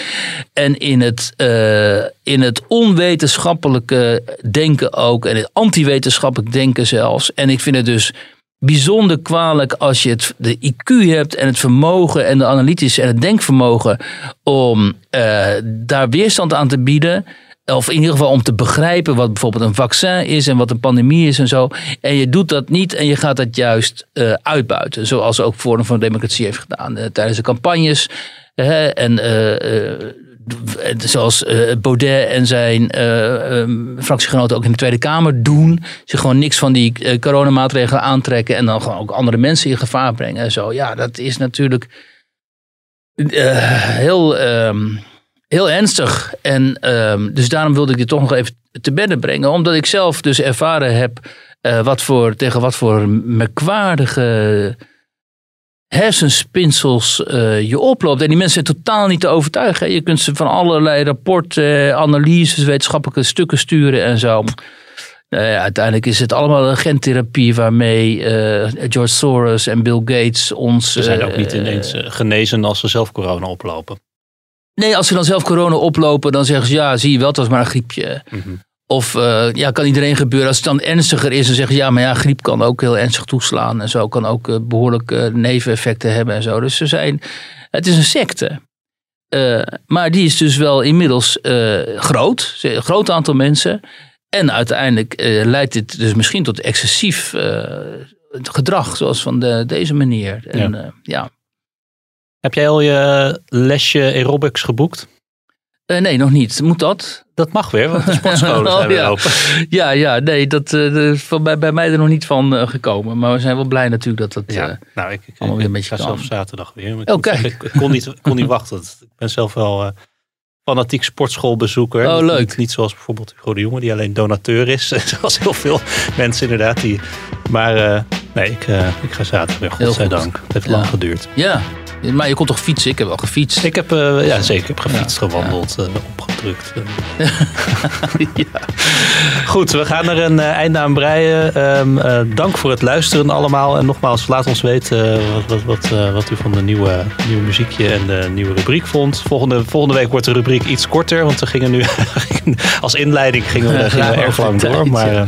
en in het, eh, in het onwetenschappelijke denken ook en het antiwetenschappelijk denken zelfs. En ik vind het dus bijzonder kwalijk als je het, de IQ hebt en het vermogen en de analytische en het denkvermogen om eh, daar weerstand aan te bieden. Of in ieder geval om te begrijpen wat bijvoorbeeld een vaccin is en wat een pandemie is en zo. En je doet dat niet en je gaat dat juist eh, uitbuiten. Zoals ook Forum van Democratie heeft gedaan eh, tijdens de campagnes. Hè, en eh, zoals Baudet en zijn eh, ehm, fractiegenoten ook in de Tweede Kamer doen. Zich gewoon niks van die coronamaatregelen aantrekken. En dan gewoon ook andere mensen in gevaar brengen en zo. Ja, dat is natuurlijk heel, ehm, heel ernstig. En ehm, dus daarom wilde ik dit toch nog even te bedden brengen. Omdat ik zelf dus ervaren heb eh, wat voor, tegen wat voor merkwaardige hersenspinsels eh, je oploopt. En die mensen zijn totaal niet te overtuigen. hè. Je kunt ze van allerlei rapporten, analyses, wetenschappelijke stukken sturen en zo. Nou ja, uiteindelijk is het allemaal een gentherapie waarmee eh, George Soros en Bill Gates ons... Ze zijn ook eh, niet ineens eh, genezen als ze zelf corona oplopen. Nee, als ze dan zelf corona oplopen, dan zeggen ze ja, zie je wel, het was maar een griepje. Mhm. Of eh, ja, kan iedereen gebeuren. Als het dan ernstiger is, dan zeggen ze ja, maar ja, griep kan ook heel ernstig toeslaan. En zo kan ook eh, behoorlijk eh, neveneffecten hebben en zo. Dus ze zijn, het is een secte. Eh, maar die is dus wel inmiddels groot. Een groot aantal mensen. En uiteindelijk leidt dit dus misschien tot excessief gedrag, zoals van de, deze meneer. En, ja. ja. Heb jij al je lesje aerobics geboekt? Eh, nee, nog niet. Moet dat? Dat mag weer, want de sportscholen Oh, zijn weer ja. open. Ja, ja, nee, dat eh, is van bij, bij mij er nog niet van eh, gekomen. Maar we zijn wel blij natuurlijk dat dat. Ja, nou, ik, ik, allemaal weer een ik beetje ga zelf zaterdag weer. Maar ik, Oh, zeggen, ik, kon niet, kon niet wachten. Ik ben zelf wel fanatiek sportschoolbezoeker. Oh, Niet- leuk. Niet, niet zoals bijvoorbeeld Hugo de Jonge, die alleen donateur is. Zoals heel veel mensen inderdaad. Die, maar nee, ik, ik ga zaterdag weer, Heel godzijdank. Het heeft Ja. lang geduurd. ja, maar je kon toch fietsen? Ik heb wel gefietst. Ik heb, eh, ja zeker, ik heb gefietst, Ja, gewandeld, eh, opgedrukt. ja. Goed, we gaan er een eh, einde aan breien. Ehm, eh, dank voor het luisteren allemaal. En nogmaals, laat ons weten wat, wat, wat, wat u van de nieuwe, nieuwe muziekje en de nieuwe rubriek vond. Volgende, volgende week wordt de rubriek iets korter, want we gingen nu als inleiding gingen we, gingen we erg lang door. Maar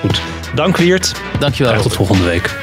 goed, dank Wiert. Dankjewel. Graag tot volgende week.